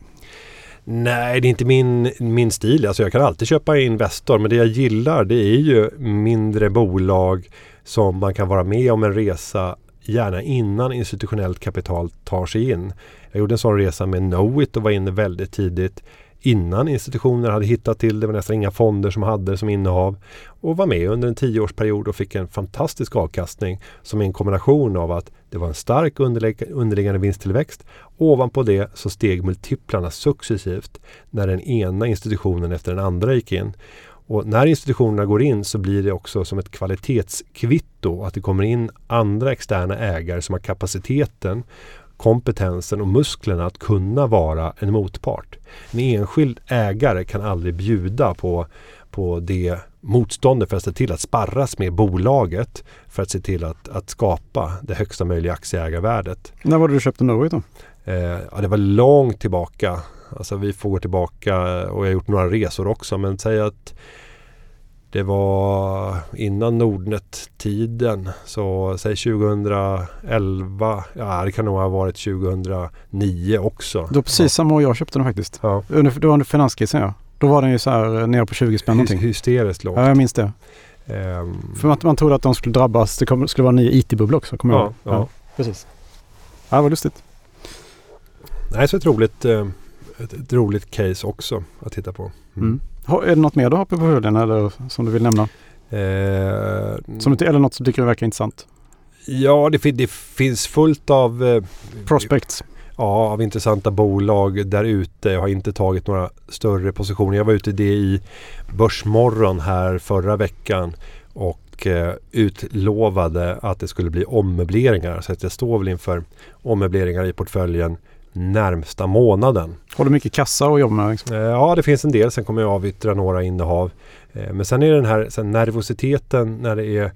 B: Nej, det är inte min, min stil. Alltså jag kan alltid köpa Investor men det jag gillar det är ju mindre bolag som man kan vara med om en resa gärna innan institutionellt kapital tar sig in. Jag gjorde en sån resa med Knowit och var inne väldigt tidigt innan institutioner hade hittat till det. Det var nästan inga fonder som hade det som innehav. Och var med under en tioårsperiod och fick en fantastisk avkastning som är en kombination av att det var en stark underliggande vinsttillväxt. Ovanpå det så steg multiplarna successivt när den ena institutionen efter den andra gick in. Och när institutionerna går in så blir det också som ett kvalitetskvitto att det kommer in andra externa ägare som har kapaciteten kompetensen och musklerna att kunna vara en motpart. En enskild ägare kan aldrig bjuda på, på det motståndet för att se till att sparras med bolaget för att se till att, att skapa det högsta möjliga aktieägarvärdet.
A: När var det du köpte Norway då?
B: Eh, ja, det var långt tillbaka. Alltså vi får gå tillbaka och jag har gjort några resor också men säg att Det var innan Nordnet-tiden. Så säg 2011. Ja, det kan nog ha varit 2009 också.
A: Det var precis
B: ja.
A: samma år jag köpte den faktiskt.
B: Ja.
A: Under, det var under finanskrisen ja. Då var den ju så här eh, nere på 20 spänn någonting.
B: Hysteriskt lågt.
A: Ja, jag minns det.
B: Ehm,
A: För man, man trodde att de skulle drabbas. Det kom, skulle vara en ny IT-bubbla också. Kommer jag
B: ja,
A: ihåg.
B: ja.
A: precis. Ja, det var lustigt.
B: Nej, så ett roligt, eh, ett, ett roligt case också att titta på.
A: Mm. Har, är det något mer du har på portföljen eller som du vill nämna?
B: Eh,
A: Som du, eller något som tycker du verkar intressant?
B: Ja, det, det finns fullt av, eh,
A: Prospects.
B: ja, av intressanta bolag där ute. Jag har inte tagit några större positioner. Jag var ute i det i Börsmorgon här förra veckan och eh, utlovade att det skulle bli ommöbleringar. Så att jag står väl inför ommöbleringar i portföljen närmsta månaden.
A: Har du mycket kassa att jobba med? Liksom?
B: Eh, Ja, det finns en del. Sen kommer jag avyttra några innehav. Eh, Men sen är det den här sen nervositeten när det är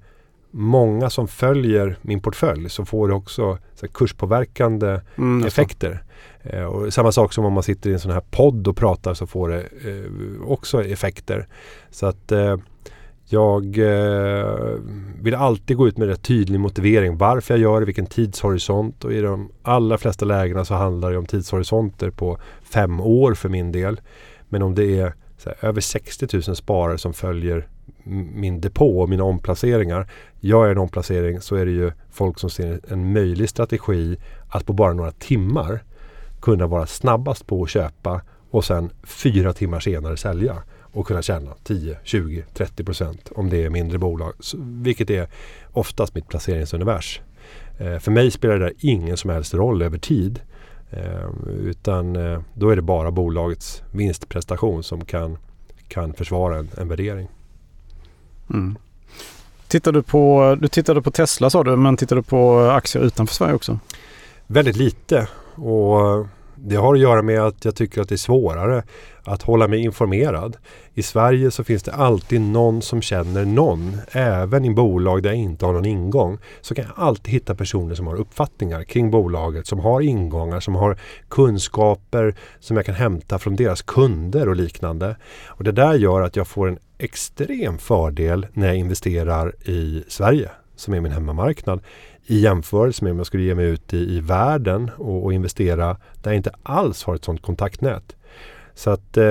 B: många som följer min portfölj så får det också så kurspåverkande
A: Mm,
B: effekter. Eh, Och samma sak som om man sitter i en sån här podd och pratar så får det eh, också effekter. Så att eh, jag eh, vill alltid gå ut med rätt tydlig motivering varför jag gör det, vilken tidshorisont och i de allra flesta lägena så handlar det om tidshorisonter på fem år för min del. Men om det är så här, över 60 000 sparare som följer min depå och mina omplaceringar. Gör jag en omplacering så är det ju folk som ser en möjlig strategi att på bara några timmar kunna vara snabbast på att köpa och sen fyra timmar senare sälja och kunna tjäna 10, 20, 30 procent om det är mindre bolag. Vilket är oftast mitt placeringsunivers. Eh, för mig spelar det där ingen som helst roll över tid. Eh, utan eh, då är det bara bolagets vinstprestation som kan, kan försvara en, en värdering.
A: Mm. Tittar du på, du tittade på Tesla sa du, men tittar du på aktier utanför Sverige också?
B: Väldigt lite. Och det har att göra med att jag tycker att det är svårare att hålla mig informerad. I Sverige så finns det alltid någon som känner någon. Även i bolag där jag inte har någon ingång. Så kan jag alltid hitta personer som har uppfattningar kring bolaget. Som har ingångar, som har kunskaper som jag kan hämta från deras kunder och liknande. Och det där gör att jag får en extrem fördel när jag investerar i Sverige. Som är min hemmamarknad i jämförelse med om jag skulle ge mig ut i, i världen och, och investera där jag inte alls har ett sådant kontaktnät. Så att eh,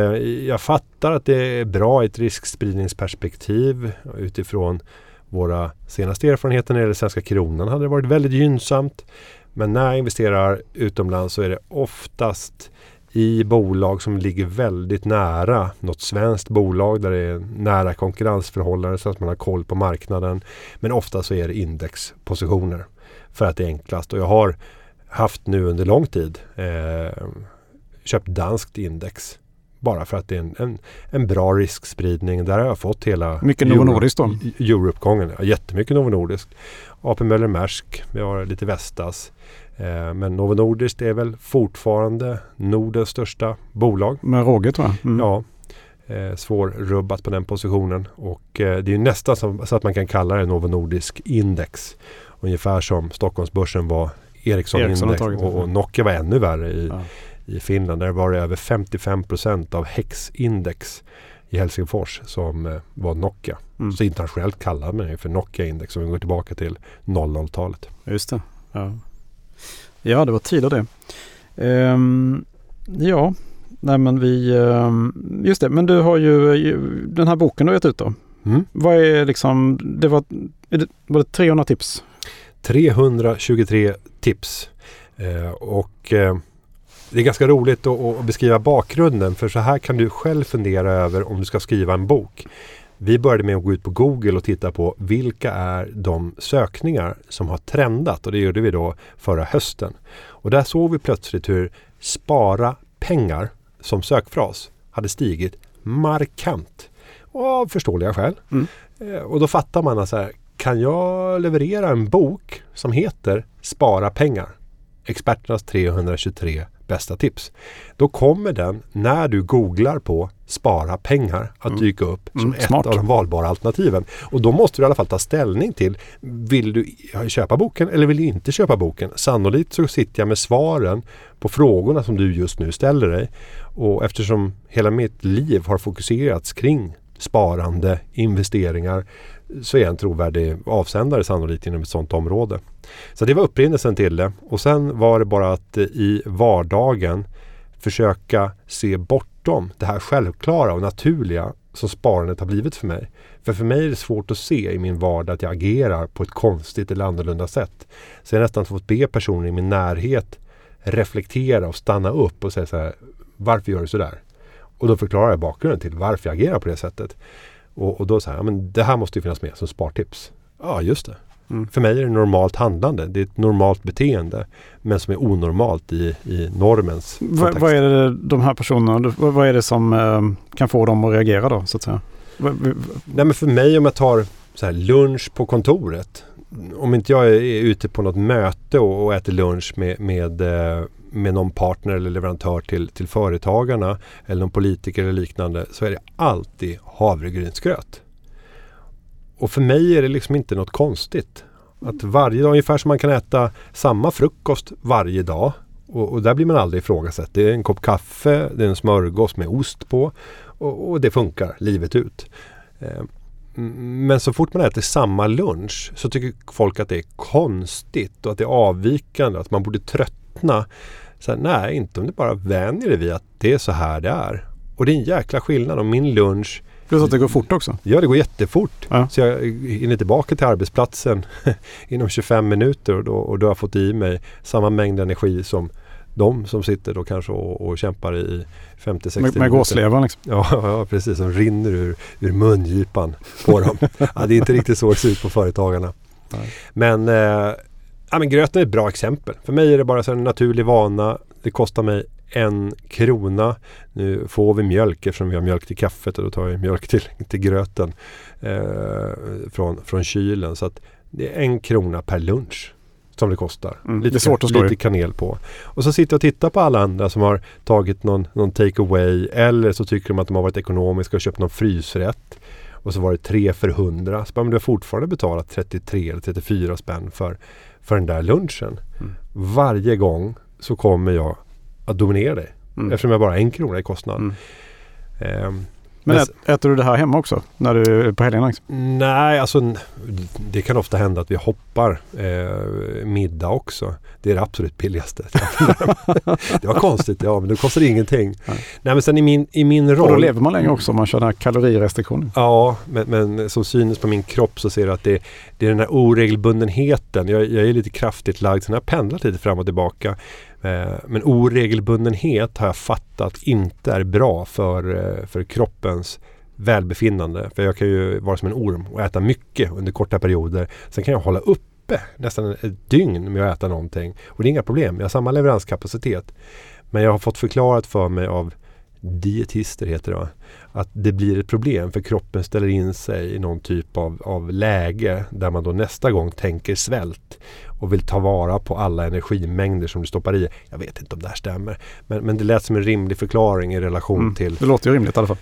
B: jag fattar att det är bra i ett riskspridningsperspektiv utifrån våra senaste erfarenheter när det gäller svenska kronan hade det varit väldigt gynnsamt. Men när jag investerar utomlands så är det oftast i bolag som ligger väldigt nära något svenskt bolag där det är nära konkurrensförhållanden så att man har koll på marknaden. Men ofta så är det indexpositioner för att det är enklast. Och jag har haft nu under lång tid eh, köpt danskt index. Bara för att det är en, en, en bra riskspridning. Där har jag fått hela
A: Mycket Novo Nordisk då?
B: Europgången. Ja, jättemycket Novo Nordisk. AP Möller Maersk. Vi har lite Vestas. Eh, men Novo Nordisk är väl fortfarande Nordens största bolag.
A: Med råge tror jag. Mm.
B: Ja, eh, svårrubbat på den positionen. Och eh, det är ju nästan som, så att man kan kalla det Novo Nordisk index. Ungefär som Stockholmsbörsen var Ericsson,
A: Ericsson
B: index och, och Nokia var ännu värre i,
A: Ja.
B: i Finland. Där var det över 55 procent av HEX-index i Helsingfors som eh, var Nokia.
A: Mm.
B: Så internationellt kallar man det för Nokia-index om vi går tillbaka till 00-talet.
A: Just det. Ja, ja det var tider det. Ehm, ja, nej men vi... ehm, just det, men du har ju den här boken du har gett ut då.
B: Mm.
A: Vad är liksom... Det var, det, var det 300 tips?
B: 323 tips. Eh, och eh, det är ganska roligt att, att beskriva bakgrunden för så här kan du själv fundera över om du ska skriva en bok. Vi började med att gå ut på Google och titta på vilka är de sökningar som har trendat och det gjorde vi då förra hösten. Och där såg vi plötsligt hur spara pengar som sökfras hade stigit markant. Av förståeliga skäl.
A: Mm.
B: Eh, Och då fattar man att så här, kan jag leverera en bok som heter Spara pengar? Experternas 323 bästa tips. Då kommer den när du googlar på spara pengar att
A: Mm.
B: dyka upp som
A: Mm,
B: ett
A: smart.
B: av de valbara alternativen. Och då måste du i alla fall ta ställning till vill du köpa boken eller vill du inte köpa boken? Sannolikt så sitter jag med svaren på frågorna som du just nu ställer dig. Och eftersom hela mitt liv har fokuserats kring sparande, investeringar så är jag en trovärdig avsändare sannolikt inom ett sådant område. Så det var upprinnelsen till det. Och sen var det bara att eh, i vardagen försöka se bortom det här självklara och naturliga som sparandet har blivit för mig. För för mig är det svårt att se i min vardag att jag agerar på ett konstigt eller annorlunda sätt. Så jag har nästan fått be personer i min närhet reflektera och stanna upp och säga så här. Varför gör du sådär? Och då förklarar jag bakgrunden till varför jag agerar på det sättet. Och, och då säger jag, men det här måste ju finnas med som spartips. Ja, just det. Mm. För mig är det normalt handlande. Det är ett normalt beteende. Men som är onormalt i, i normens
A: Va, Vad är det de här personerna, vad är det som eh, kan få dem att reagera då så att säga?
B: Nej men för mig om jag tar så här, lunch på kontoret. Om inte jag är ute på något möte och, och äter lunch med, med, eh, med någon partner eller leverantör till, till företagarna eller någon politiker eller liknande så är det alltid havregrynsgröt. Och för mig är det liksom inte något konstigt. Att varje dag, ungefär som man kan äta samma frukost varje dag. Och, och där blir man aldrig ifrågasatt. Det är en kopp kaffe, det är en smörgås med ost på. Och, och det funkar livet ut. Men så fort man äter samma lunch så tycker folk att det är konstigt och att det är avvikande. Att man borde tröttna. Så här, nej, inte om du bara vänjer dig vid att det är så här det är. Och det är en jäkla skillnad om min lunch
A: Plus att det går fort också.
B: Ja, det går jättefort. Ja. Så jag hinner tillbaka till arbetsplatsen inom 25 minuter och då, och då har jag fått i mig samma mängd energi som de som sitter då kanske och, och kämpar i 50-60
A: minuter. Med gåslevan liksom.
B: Ja, ja, precis. Som rinner ur, ur mungipan på dem. ja, det är inte riktigt så det ser ut på företagarna. Nej. Men, eh, ja, men gröten är ett bra exempel. För mig är det bara så en naturlig vana. Det kostar mig en krona. Nu får vi mjölk eftersom vi har mjölk till kaffet och då tar vi mjölk till, till gröten eh, från, från kylen. Så att det är en krona per lunch som det kostar.
A: Mm, lite, det svårt att
B: lite kanel på. Och så sitter jag och tittar på alla andra som har tagit någon, någon take away eller så tycker de att de har varit ekonomiska och köpt någon frysrätt. Och så var det tre för hundra. Så men du har fortfarande betalat 33 eller 34 spänn för, för den där lunchen. Mm. Varje gång så kommer jag att dominera dig. Mm. Eftersom jag bara har en krona i kostnad.
A: Um, men ät, äter du det här hemma också? När du är på helgerna?
B: Liksom? Nej, alltså det kan ofta hända att vi hoppar eh, middag också. Det är det absolut billigaste. det var konstigt, ja men det kostar ingenting. Nej. Nej men sen i min, i min roll. Och
A: då lever man länge också om man kör den här kalorirestriktionen.
B: Ja, men, men som synes på min kropp så ser du att det, det är den här oregelbundenheten. Jag, jag är lite kraftigt lagd, sen har jag pendlat lite fram och tillbaka. Eh, men oregelbundenhet har jag fattat inte är bra för, eh, för kroppens välbefinnande. För jag kan ju vara som en orm och äta mycket under korta perioder. Sen kan jag hålla uppe nästan ett dygn med att äta någonting. Och det är inga problem. Jag har samma leveranskapacitet. Men jag har fått förklarat för mig av dietister heter det va? Att det blir ett problem för kroppen ställer in sig i någon typ av, av läge där man då nästa gång tänker svält och vill ta vara på alla energimängder som du stoppar i. Jag vet inte om det här stämmer. Men, men det lät som en rimlig förklaring i relation mm, till...
A: Det låter ju rimligt i alla fall.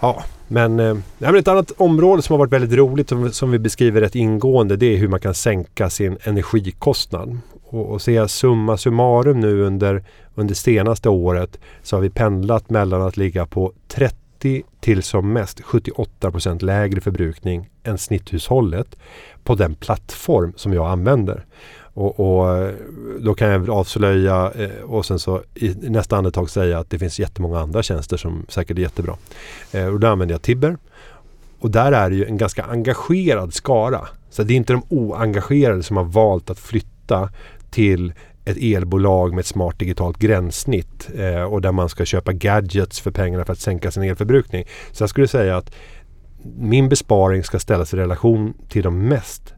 B: Ja, men, eh, men ett annat område som har varit väldigt roligt som, som vi beskriver rätt ingående det är hur man kan sänka sin energikostnad. Och, och ser summa summarum nu under, under senaste året så har vi pendlat mellan att ligga på 30 till som mest 78% lägre förbrukning än snitthushållet på den plattform som jag använder. Och, och, eh, då kan jag avslöja eh, och sen så i nästa andetag säga att det finns jättemånga andra tjänster som säkert är jättebra. Eh, och då använder jag Tibber. Och där är det ju en ganska engagerad skara. Så det är inte de oengagerade som har valt att flytta till ett elbolag med ett smart digitalt gränssnitt eh, och där man ska köpa gadgets för pengarna för att sänka sin elförbrukning. Så jag skulle säga att min besparing ska ställas i relation till de mest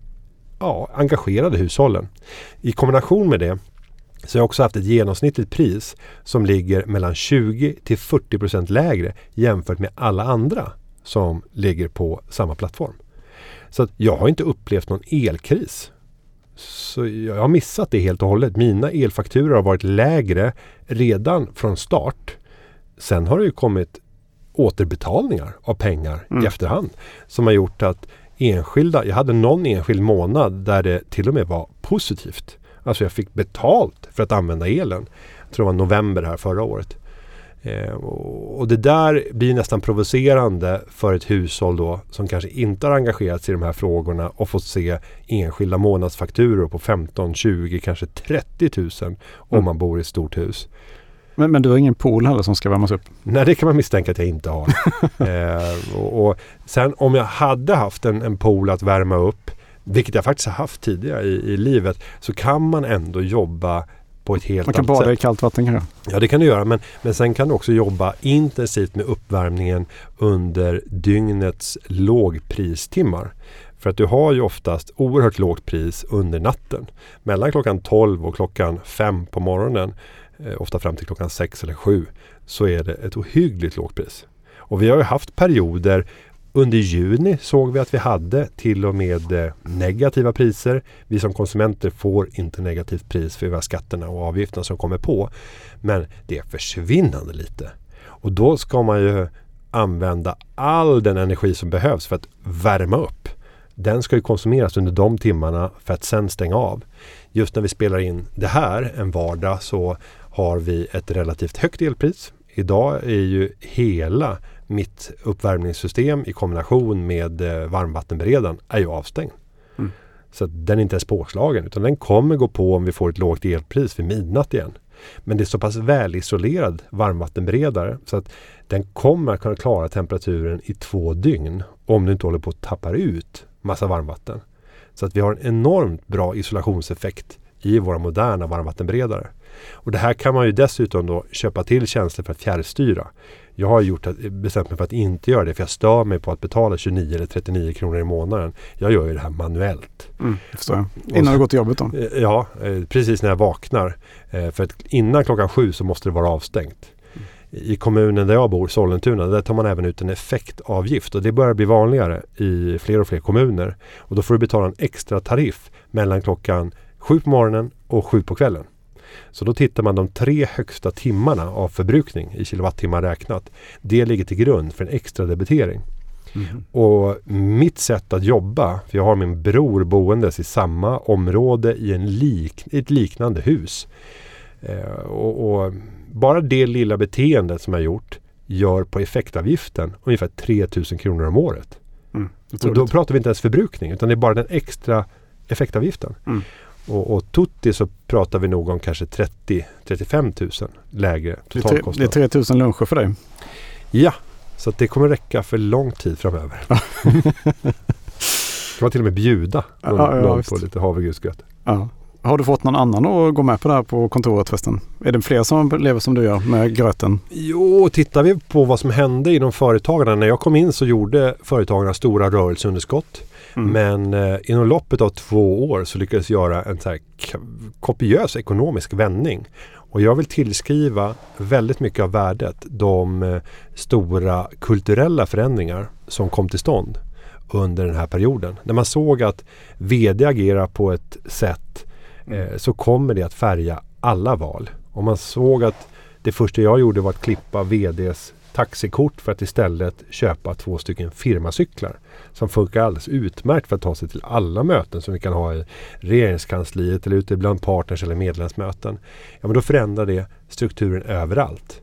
B: ja, engagerade hushållen. I kombination med det så har jag också haft ett genomsnittligt pris som ligger mellan 20 till 40 procent lägre jämfört med alla andra som ligger på samma plattform. Så jag har inte upplevt någon elkris. Så jag har missat det helt och hållet. Mina elfakturor har varit lägre redan från start. Sen har det ju kommit återbetalningar av pengar mm. i efterhand som har gjort att enskilda, jag hade någon enskild månad där det till och med var positivt. Alltså jag fick betalt för att använda elen. Jag tror det var november här förra året. Eh, och det där blir nästan provocerande för ett hushåll då som kanske inte har engagerat sig i de här frågorna och fått se enskilda månadsfakturor på 15, 20, kanske 30 000 om mm. man bor i ett stort hus.
A: Men, men, du har ingen pool heller som ska värmas upp?
B: Nej, det kan man misstänka att jag inte har. eh, och, och, sen om jag hade haft en, en pool att värma upp, vilket jag faktiskt har haft tidigare i, i livet, så kan man ändå jobba på ett helt
A: Man kan bada i kallt vatten kanske?
B: Ja det kan du göra men, men sen kan du också jobba intensivt med uppvärmningen under dygnets lågpristimmar. För att du har ju oftast oerhört lågt pris under natten. Mellan klockan 12 och klockan 5 på morgonen, eh, ofta fram till klockan 6 eller 7, så är det ett ohyggligt lågt pris. Och vi har ju haft perioder under juni såg vi att vi hade till och med eh, negativa priser. Vi som konsumenter får inte negativt pris för de skatterna och avgifterna som kommer på. Men det är försvinnande lite. Och då ska man ju använda all den energi som behövs för att värma upp. Den ska ju konsumeras under de timmarna för att sen stänga av. Just när vi spelar in det här en vardag så har vi ett relativt högt elpris. Idag är ju hela mitt uppvärmningssystem i kombination med eh, varmvattenberedaren är ju avstängd. Mm. Så den är inte ens påslagen utan den kommer gå på om vi får ett lågt elpris vid midnatt igen. Men det är så pass välisolerad varmvattenberedare så att den kommer att kunna klara temperaturen i två dygn om du inte håller på att tappa ut massa varmvatten. Så att vi har en enormt bra isolationseffekt i våra moderna varmvattenberedare. Och det här kan man ju dessutom då köpa till tjänster för att fjärrstyra. Jag har gjort, bestämt mig för att inte göra det för jag stör mig på att betala 29 eller 39 kronor i månaden. Jag gör ju det här manuellt.
A: Mm, förstår jag. Innan du går till jobbet då?
B: Eh, ja, eh, precis när jag vaknar. Eh, för att innan klockan sju så måste det vara avstängt. I kommunen där jag bor, Sollentuna, där tar man även ut en effektavgift och det börjar bli vanligare i fler och fler kommuner. Och då får du betala en extra tariff mellan klockan sju på morgonen och sju på kvällen. Så då tittar man de tre högsta timmarna av förbrukning i kilowattimmar räknat. Det ligger till grund för en extra debitering. Mm. Och mitt sätt att jobba, för jag har min bror boendes i samma område i en lik, ett liknande hus. Eh, och, och, bara det lilla beteendet som jag gjort gör på effektavgiften ungefär 3000 kronor om året. Mm, och då pratar vi inte ens förbrukning utan det är bara den extra effektavgiften. Mm. Och, och Tutti så pratar vi nog om kanske 30-35 000 lägre totalkostnad.
A: Det är 3 000 luncher för dig?
B: Ja, så det kommer räcka för lång tid framöver. kan man till och med bjuda någon, ja, ja, någon på lite havregrynsgröt.
A: Ja. Har du fått någon annan att gå med på det här på kontoret förresten? Är det fler som lever som du gör med gröten?
B: Jo, tittar vi på vad som hände inom företagarna. När jag kom in så gjorde företagarna stora rörelseunderskott. Mm. Men eh, inom loppet av två år så lyckades göra en så här kopiös ekonomisk vändning. Och jag vill tillskriva väldigt mycket av värdet de eh, stora kulturella förändringar som kom till stånd under den här perioden. När man såg att VD agerar på ett sätt eh, så kommer det att färga alla val. Om man såg att det första jag gjorde var att klippa VDs taxikort för att istället köpa två stycken firmacyklar som funkar alldeles utmärkt för att ta sig till alla möten som vi kan ha i regeringskansliet eller ute bland partners eller medlemsmöten. Ja, men då förändrar det strukturen överallt.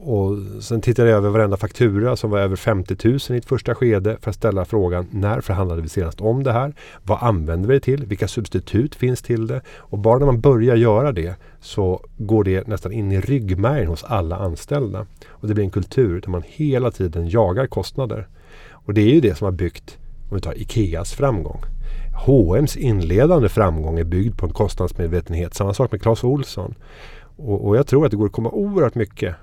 B: Och sen tittade jag över varenda faktura som var över 50 000 i ett första skede för att ställa frågan när förhandlade vi senast om det här? Vad använder vi det till? Vilka substitut finns till det? Och bara när man börjar göra det så går det nästan in i ryggmärgen hos alla anställda. Och det blir en kultur där man hela tiden jagar kostnader. Och det är ju det som har byggt, om vi tar Ikeas framgång. H&M's inledande framgång är byggd på en kostnadsmedvetenhet. Samma sak med Clas Ohlson. Och, och jag tror att det går att komma oerhört mycket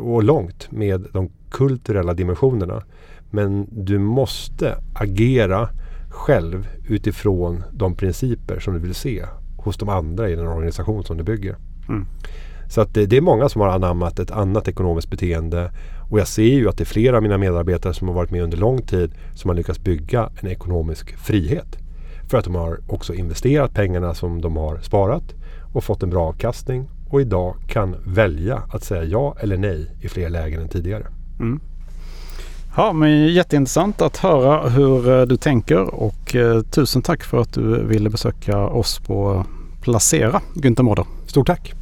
B: och långt med de kulturella dimensionerna. Men du måste agera själv utifrån de principer som du vill se hos de andra i den organisation som du bygger. Mm. Så att det, det, är många som har anammat ett annat ekonomiskt beteende. Och jag ser ju att det är flera av mina medarbetare som har varit med under lång tid som har lyckats bygga en ekonomisk frihet. För att de har också investerat pengarna som de har sparat och fått en bra avkastning och idag kan välja att säga ja eller nej i fler lägen än tidigare. Mm.
A: Ja, men jätteintressant att höra hur eh, du tänker och eh, tusen tack för att du ville besöka oss på Placera, Günther Mårder.
B: Stort tack!